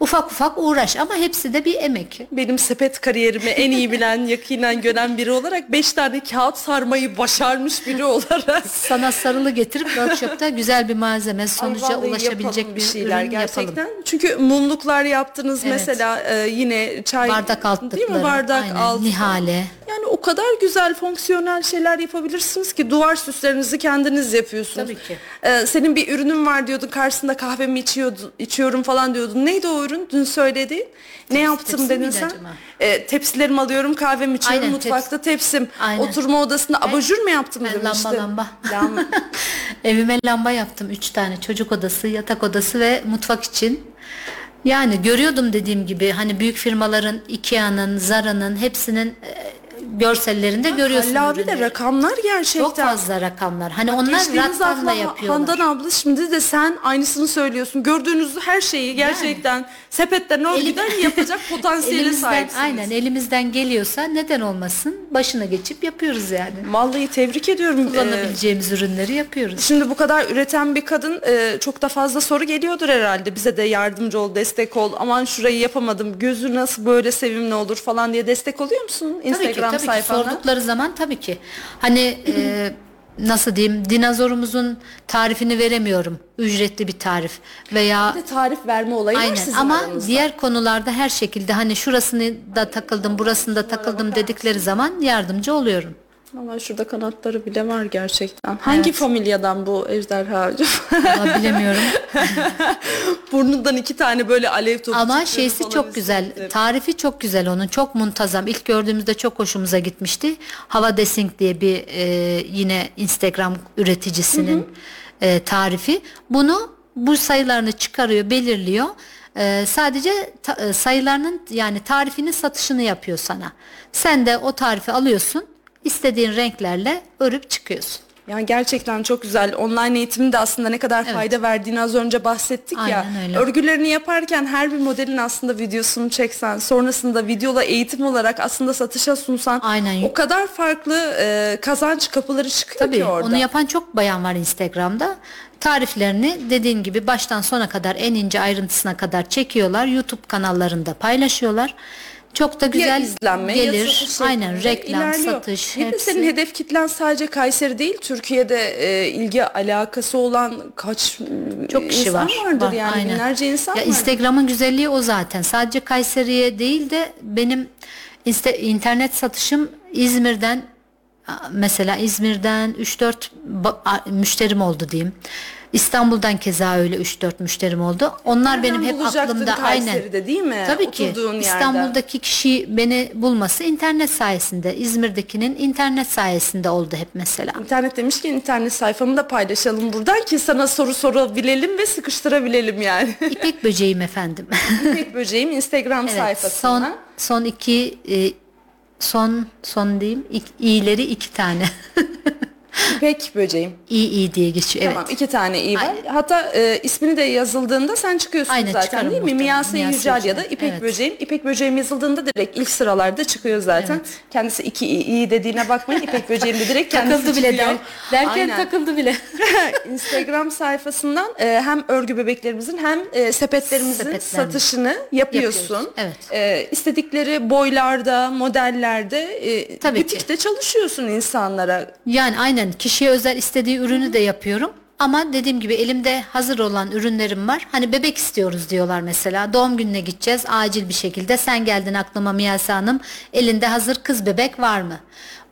ufak ufak uğraş ama hepsi de bir emek. Benim sepet kariyerimi en iyi bilen, yakinen gören biri olarak 5 tane kağıt sarmayı başarmış biri olarak. sana sarılı getirip workshopta güzel bir malzeme sonuca ulaşabilecek bir şeyler ürün gerçekten. yapalım. Çünkü mumluklar yaptınız Evet. mesela e, yine çay Bardak altlıkları, değil mi bardak aynen, altı. nihale. Yani o kadar güzel fonksiyonel şeyler yapabilirsiniz ki duvar süslerinizi kendiniz yapıyorsunuz. Tabii ki. Ee, senin bir ürünün var diyordun karşısında kahvemi içiyordu, içiyorum falan diyordun. Neydi o ürün dün söylediğin? Ne yaptım dedin sen? acaba? Ee, tepsilerimi alıyorum kahvemi içiyorum Aynen, mutfakta tepsim. Aynen. Oturma odasında abajur mu yaptım Ben demiştin. lamba lamba. Lamba. Evime lamba yaptım. Üç tane çocuk odası, yatak odası ve mutfak için. Yani görüyordum dediğim gibi hani büyük firmaların Ikea'nın, Zara'nın hepsinin e, görsellerinde görüyorsun Halil abi de rakamlar gerçekten. Çok fazla rakamlar. Hani onlar Geçtiğimiz rattanla hafta yapıyorlar. Handan abla şimdi de sen aynısını söylüyorsun. Gördüğünüz her şeyi gerçekten sepetten örgüden yapacak potansiyele sahipsiniz. aynen elimizden geliyorsa neden olmasın başına geçip yapıyoruz yani. Vallahi tebrik ediyorum. Ee, Kullanabileceğimiz ürünleri yapıyoruz. Şimdi bu kadar üreten bir kadın e, çok da fazla soru geliyordur herhalde. Bize de yardımcı ol, destek ol. Aman şurayı yapamadım. Gözü nasıl böyle sevimli olur falan diye destek oluyor musun Instagram tabii ki, tabii ki sayfanda? sordukları zaman tabii ki. Hani e, nasıl diyeyim dinozorumuzun tarifini veremiyorum. Ücretli bir tarif veya Bir de tarif verme olayı var Aynen sizin ama aranızda. diğer konularda her şekilde hani şurasını da takıldım burasında takıldım dedikleri zaman yardımcı oluyorum. Ama şurada kanatları bile var gerçekten. Hangi familyadan bu ejderha acaba? Bilemiyorum. Burnundan iki tane böyle alev topu Ama şeysi çok güzel. Tarifi çok güzel onun. Çok muntazam. İlk gördüğümüzde çok hoşumuza gitmişti. Hava Desing diye bir e, yine Instagram üreticisinin e, tarifi. Bunu bu sayılarını çıkarıyor, belirliyor. E, sadece ta- e, sayılarının yani tarifinin satışını yapıyor sana. Sen de o tarifi alıyorsun. İstediğin renklerle örüp çıkıyorsun. Yani gerçekten çok güzel. Online eğitimin de aslında ne kadar fayda verdiğini az önce bahsettik ya. Aynen öyle. Örgülerini yaparken her bir modelin aslında videosunu çeksen, sonrasında videola eğitim olarak aslında satışa sunsan Aynen. o kadar farklı e, kazanç kapıları çıkıyor Tabii ki orada. onu yapan çok bayan var Instagram'da. Tariflerini dediğin gibi baştan sona kadar en ince ayrıntısına kadar çekiyorlar. YouTube kanallarında paylaşıyorlar. Çok da ya güzel izlenme ya gelir. satış Aynen reklam, ilerliyor. satış de hepsi. senin hedef kitlen sadece Kayseri değil, Türkiye'de e, ilgi alakası olan kaç çok kişi insan var. vardır Var, yani aynen. binlerce insan ya. Instagram'ın güzelliği o zaten. Sadece Kayseri'ye değil de benim inste- internet satışım İzmir'den mesela İzmir'den 3-4 ba- a- müşterim oldu diyeyim. İstanbul'dan keza öyle 3-4 müşterim oldu. Onlar Nereden benim hep aklımda aynen. Değil mi? Tabii ki. Oturduğun yerde. İstanbul'daki kişi beni bulması internet sayesinde. İzmir'dekinin internet sayesinde oldu hep mesela. İnternet demişken internet sayfamı da paylaşalım buradan ki sana soru sorabilelim ve sıkıştırabilelim yani. İpek böceğim efendim. İpek Böceğim Instagram Evet, sayfasına. son son iki e, son son diyeyim ik, iyileri iki tane. İpek Böceğim. iyi iyi diye geçiyor. Evet. Tamam iki tane iyi var. Aynen. Hatta e, ismini de yazıldığında sen çıkıyorsun Aynen, zaten değil mi? Miyase Yücel ya da İpek evet. Böceğim. İpek Böceğim yazıldığında direkt ilk sıralarda çıkıyor zaten. Evet. Kendisi iki iyi, iyi dediğine bakmayın. İpek Böceğim de direkt kendisi takıldı bile çıkıyor. der, derken Aynen. takıldı bile. Instagram sayfasından e, hem örgü bebeklerimizin hem e, sepetlerimizin satışını yapıyorsun. Yapıyoruz, evet. E, istedikleri boylarda, modellerde e, Tabii ki. butikte çalışıyorsun insanlara. Yani aynen kişiye özel istediği ürünü de yapıyorum. Ama dediğim gibi elimde hazır olan ürünlerim var. Hani bebek istiyoruz diyorlar mesela. Doğum gününe gideceğiz acil bir şekilde. Sen geldin aklıma Miyase Hanım. Elinde hazır kız bebek var mı?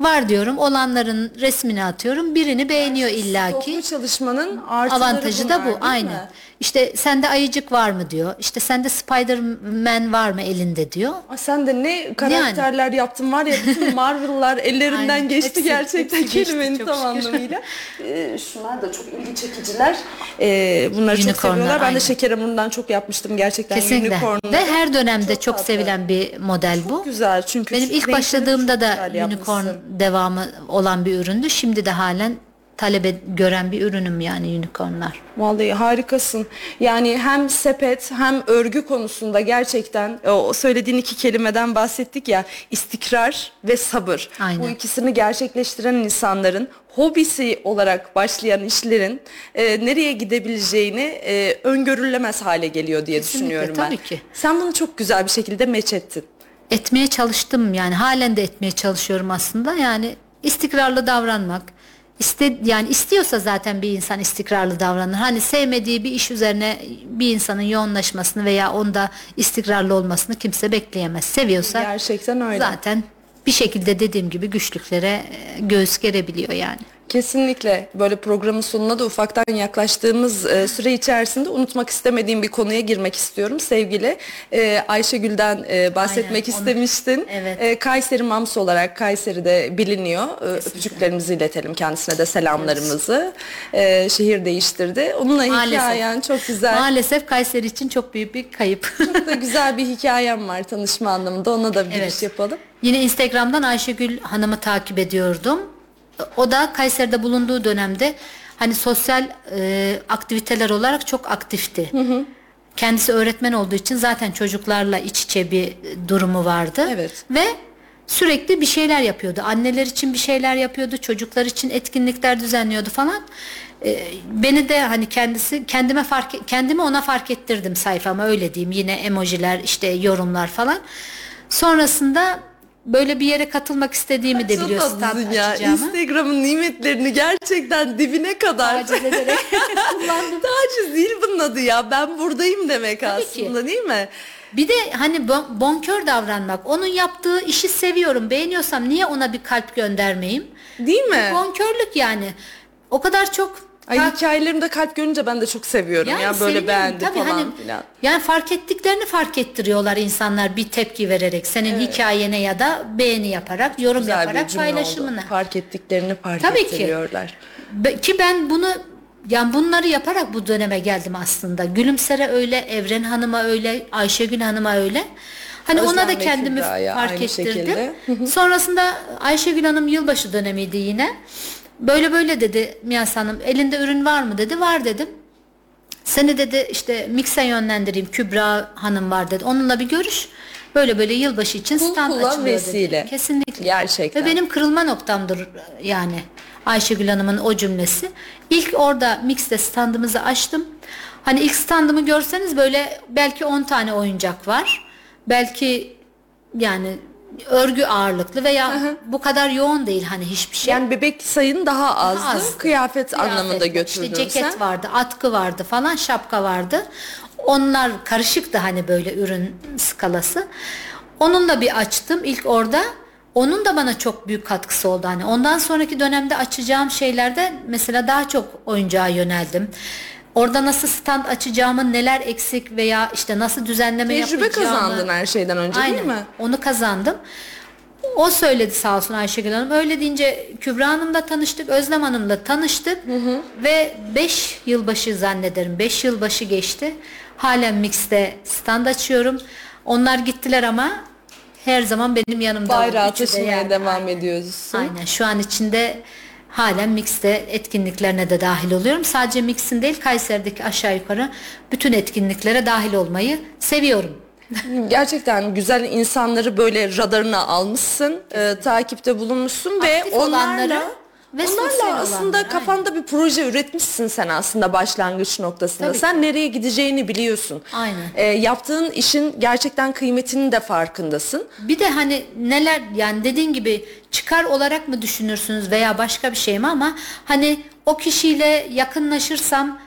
Var diyorum. Olanların resmini atıyorum. Birini beğeniyor illaki. Toplu çalışmanın artıları Avantajı da bunlar, bu. değil Aynen. mi? İşte sende ayıcık var mı diyor. İşte sende Spider-Man var mı elinde diyor. Aa, sen de ne karakterler yaptın var ya bütün Marvel'lar ellerinden Aynen. geçti Hepsi- gerçekten hepsi geçti, kelimenin çok tam şükür. anlamıyla. Ee, şunlar da çok ilgi çekiciler. Ee, bunları çok Unicornlar, seviyorlar. Ben aynen. de şeker hamurundan çok yapmıştım gerçekten. Kesinlikle. Unicorn'ları. Ve her dönemde Çok tatlı. sevilen bir model bu. Çok güzel çünkü. Benim ilk renkleri başladığımda çok da güzel unicorn yapmışsın. Devamı olan bir üründü. Şimdi de halen talebe gören bir ürünüm yani unicornlar. Vallahi harikasın. Yani hem sepet hem örgü konusunda gerçekten o söylediğin iki kelimeden bahsettik ya istikrar ve sabır. Aynen. Bu ikisini gerçekleştiren insanların hobisi olarak başlayan işlerin e, nereye gidebileceğini e, öngörülemez hale geliyor diye Kesinlikle, düşünüyorum ben. tabii ki. Sen bunu çok güzel bir şekilde meç ettin. Etmeye çalıştım yani halen de etmeye çalışıyorum aslında. Yani istikrarlı davranmak. İste, yani istiyorsa zaten bir insan istikrarlı davranır. Hani sevmediği bir iş üzerine bir insanın yoğunlaşmasını veya onda istikrarlı olmasını kimse bekleyemez. Seviyorsa Gerçekten öyle. zaten bir şekilde dediğim gibi güçlüklere e, göğüs gerebiliyor yani. Kesinlikle böyle programın sonuna da ufaktan yaklaştığımız e, süre içerisinde unutmak istemediğim bir konuya girmek istiyorum sevgili e, Ayşegül'den e, bahsetmek Aynen, onu- istemiştin. Evet. E, Kayseri Mams olarak Kayseri'de biliniyor. E, öpücüklerimizi iletelim kendisine de selamlarımızı. E, şehir değiştirdi. Onunla Maalesef. hikayen çok güzel. Maalesef Kayseri için çok büyük bir kayıp. Çok da güzel bir hikayem var tanışma anlamında. Ona da bir Evet. giriş yapalım. Yine Instagram'dan Ayşegül Hanım'ı takip ediyordum. O da Kayseri'de bulunduğu dönemde hani sosyal e, aktiviteler olarak çok aktifti. Kendisi öğretmen olduğu için zaten çocuklarla iç içe bir durumu vardı. Evet. Ve sürekli bir şeyler yapıyordu. Anneler için bir şeyler yapıyordu, çocuklar için etkinlikler düzenliyordu falan. E, beni de hani kendisi kendime fark kendimi ona fark ettirdim sayfama öyle diyeyim. Yine emojiler, işte yorumlar falan. Sonrasında böyle bir yere katılmak istediğimi de Çok biliyor stand tatlısın ya. Instagram'ın nimetlerini gerçekten dibine kadar Taciz ederek kullandım. Taciz değil bunun adı ya. Ben buradayım demek Tabii aslında değil mi? Bir de hani bon- bonkör davranmak. Onun yaptığı işi seviyorum, beğeniyorsam niye ona bir kalp göndermeyeyim? Değil mi? Bonkörlük yani. O kadar çok Ay ta- hikayelerimde kalp görünce ben de çok seviyorum Yani ya böyle seviniyorum. beğendi Tabii falan hani, filan. Yani fark ettiklerini fark ettiriyorlar insanlar bir tepki vererek. Senin hikayene ya da beğeni yaparak, yorum Güzel yaparak cümle paylaşımını. oldu. Fark ettiklerini fark Tabii ki. ettiriyorlar. Be- Ki ben bunu yani bunları yaparak bu döneme geldim aslında. Gülümser'e öyle, Evren Hanım'a öyle, Ayşegül Hanım'a öyle. Hani Özlem ona da kendimi fark ettirdim. şekilde. Sonrasında Ayşegül Hanım yılbaşı dönemiydi yine. Böyle böyle dedi Miyas Hanım elinde ürün var mı dedi. Var dedim. Seni dedi işte mikse yönlendireyim Kübra Hanım var dedi. Onunla bir görüş. Böyle böyle yılbaşı için Kul stand kula açılıyor vesile. dedi. Kesinlikle. Gerçekten. Ve benim kırılma noktamdır yani Ayşegül Hanım'ın o cümlesi. İlk orada mixte standımızı açtım. Hani ilk standımı görseniz böyle belki 10 tane oyuncak var. Belki yani örgü ağırlıklı veya bu kadar yoğun değil hani hiçbir şey. Yani bebek sayın daha azdı. azdı. Kıyafet, Kıyafet anlamında götürdün İşte ceket sen. vardı, atkı vardı falan, şapka vardı. Onlar karışıktı hani böyle ürün skalası. Onunla bir açtım ilk orada. Onun da bana çok büyük katkısı oldu. Hani ondan sonraki dönemde açacağım şeylerde mesela daha çok oyuncağa yöneldim. Orada nasıl stand açacağımı, neler eksik veya işte nasıl düzenleme Tecrübe yapacağımı. kazandın her şeyden önce Aynen. değil mi? Onu kazandım. O söyledi sağ olsun Ayşegül Hanım. Öyle deyince Kübra Hanım'la tanıştık, Özlem Hanım'la tanıştık ve 5 yılbaşı zannederim. 5 yılbaşı geçti. Halen Mix'te stand açıyorum. Onlar gittiler ama her zaman benim yanımda. Bayrağı taşımaya yani. devam Aynen. ediyorsun. Aynen. Şu an içinde halen Mix'te etkinliklerine de dahil oluyorum. Sadece Mix'in değil Kayseri'deki aşağı yukarı bütün etkinliklere dahil olmayı seviyorum. Gerçekten güzel insanları böyle radarına almışsın, e, takipte bulunmuşsun ve Aktif olanları onlarla ve onlarla aslında olanları, kafanda bir proje üretmişsin sen aslında başlangıç noktasında. Tabii sen nereye gideceğini biliyorsun. Aynen. E, yaptığın işin gerçekten kıymetinin de farkındasın. Bir de hani neler yani dediğin gibi çıkar olarak mı düşünürsünüz veya başka bir şey mi ama hani o kişiyle yakınlaşırsam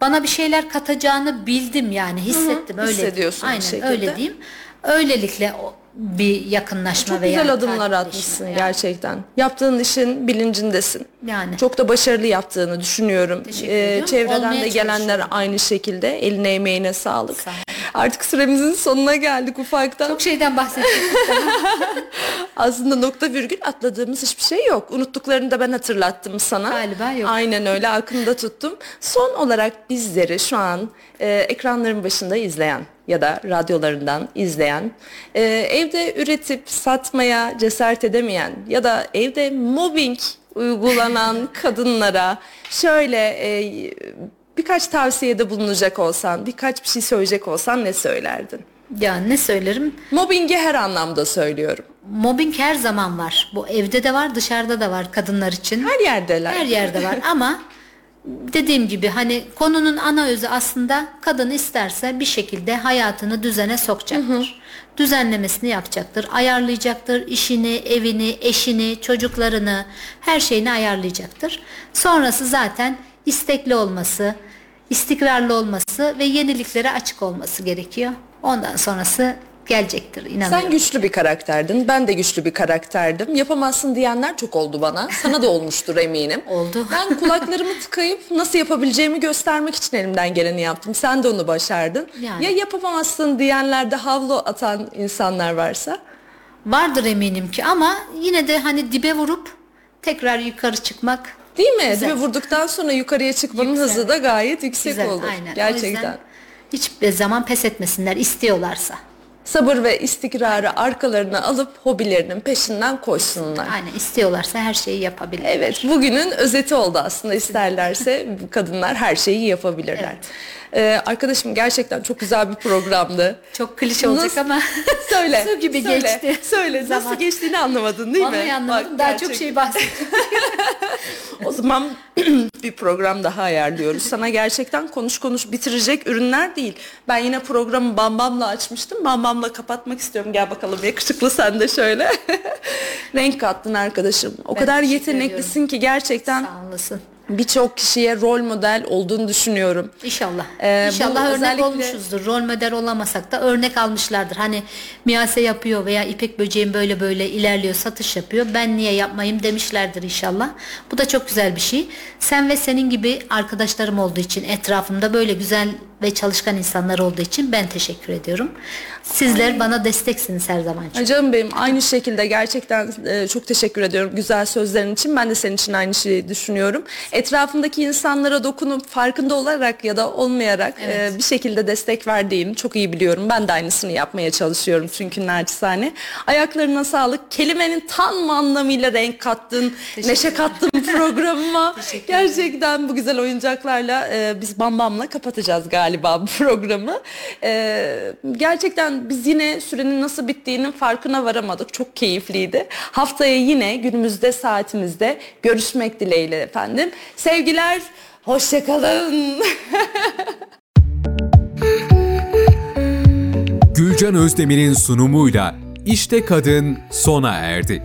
bana bir şeyler katacağını bildim yani hissettim öyle. hissediyorsun Aynen öyle diyeyim. Öylelikle bir yakınlaşma Çok veya güzel adımlar atmışsın yani. gerçekten. Yaptığın işin bilincindesin. Yani. Çok da başarılı yaptığını düşünüyorum. Ee, çevreden Olmaya de gelenler aynı şekilde. Eline emeğine sağlık. Sağ. Artık süremizin sonuna geldik ufaktan. Çok şeyden bahsettik. Aslında nokta virgül atladığımız hiçbir şey yok. Unuttuklarını da ben hatırlattım sana. Galiba yok. Aynen öyle aklımda tuttum. Son olarak bizleri şu an e, ekranların başında izleyen ya da radyolarından izleyen, e, evde üretip satmaya cesaret edemeyen ya da evde mobbing uygulanan kadınlara şöyle e, birkaç tavsiyede bulunacak olsan, birkaç bir şey söyleyecek olsan ne söylerdin? ya ne söylerim? Mobbingi her anlamda söylüyorum. Mobbing her zaman var. Bu evde de var, dışarıda da var kadınlar için. Her yerdeler. Her yerde var ama dediğim gibi hani konunun ana özü aslında kadın isterse bir şekilde hayatını düzene sokacaktır. Düzenlemesini yapacaktır, ayarlayacaktır, işini, evini, eşini, çocuklarını, her şeyini ayarlayacaktır. Sonrası zaten istekli olması, istikrarlı olması ve yeniliklere açık olması gerekiyor. Ondan sonrası gelecektir inanıyorum. Sen güçlü bir karakterdin. Ben de güçlü bir karakterdim. Yapamazsın diyenler çok oldu bana. Sana da olmuştur eminim. Oldu. Ben kulaklarımı tıkayıp nasıl yapabileceğimi göstermek için elimden geleni yaptım. Sen de onu başardın. Yani. Ya yapamazsın diyenlerde havlu atan insanlar varsa? Vardır eminim ki ama yine de hani dibe vurup tekrar yukarı çıkmak Değil mi? Güzel. Dibe vurduktan sonra yukarıya çıkmanın Yüksel. hızı da gayet yüksek güzel. olur. Aynen. Gerçekten. yüzden hiçbir zaman pes etmesinler istiyorlarsa. Sabır ve istikrarı arkalarına alıp hobilerinin peşinden koşsunlar. Aynen istiyorlarsa her şeyi yapabilir. Evet, bugünün özeti oldu aslında. İsterlerse kadınlar her şeyi yapabilirler. Ee, arkadaşım gerçekten çok güzel bir programdı. Çok klişe olacak Nasıl- ama Söyle. su gibi söyle, geçti. Söyle. Nasıl Zaman. geçtiğini anlamadın değil mi? Vallahi anlamadım. Bak, Daha gerçek- çok şey bahsettim. O zaman bir program daha ayarlıyoruz. Sana gerçekten konuş konuş bitirecek ürünler değil. Ben yine programı Bambam'la açmıştım. Bambam'la kapatmak istiyorum. Gel bakalım yakışıklı sen de şöyle. Renk kattın arkadaşım. O Ben kadar yeteneklisin ki gerçekten Sağ olasın. Birçok kişiye rol model olduğunu düşünüyorum. İnşallah. Ee, İnşallah örnek özellikle- olmuşuzdur. Rol model olamasak da örnek almışlardır. Hani Miyase yapıyor veya İpek Böceğin böyle böyle ilerliyor, satış yapıyor. Ben niye yapmayayım demişlerdir inşallah. Bu da çok güzel bir şey. Sen ve senin gibi arkadaşlarım olduğu için etrafımda böyle güzel ve çalışkan insanlar olduğu için ben teşekkür ediyorum. Sizler bana desteksiniz her zaman. Ay Canım benim aynı şekilde gerçekten e, çok teşekkür ediyorum güzel sözlerin için. Ben de senin için aynı şeyi düşünüyorum. Etrafındaki insanlara dokunup farkında olarak ya da olmayarak e, bir şekilde destek verdiğini çok iyi biliyorum. Ben de aynısını yapmaya çalışıyorum çünkü naçizane. Ayaklarına sağlık. Kelimenin tam anlamıyla renk kattın, neşe kattın programıma. Gerçekten bu güzel oyuncaklarla e, biz Bam Bam'la kapatacağız galiba bu programı. E, gerçekten biz yine sürenin nasıl bittiğinin farkına varamadık. Çok keyifliydi. Haftaya yine günümüzde saatimizde görüşmek dileğiyle efendim. Sevgiler, hoşçakalın. Gülcan Özdemir'in sunumuyla İşte Kadın sona erdi.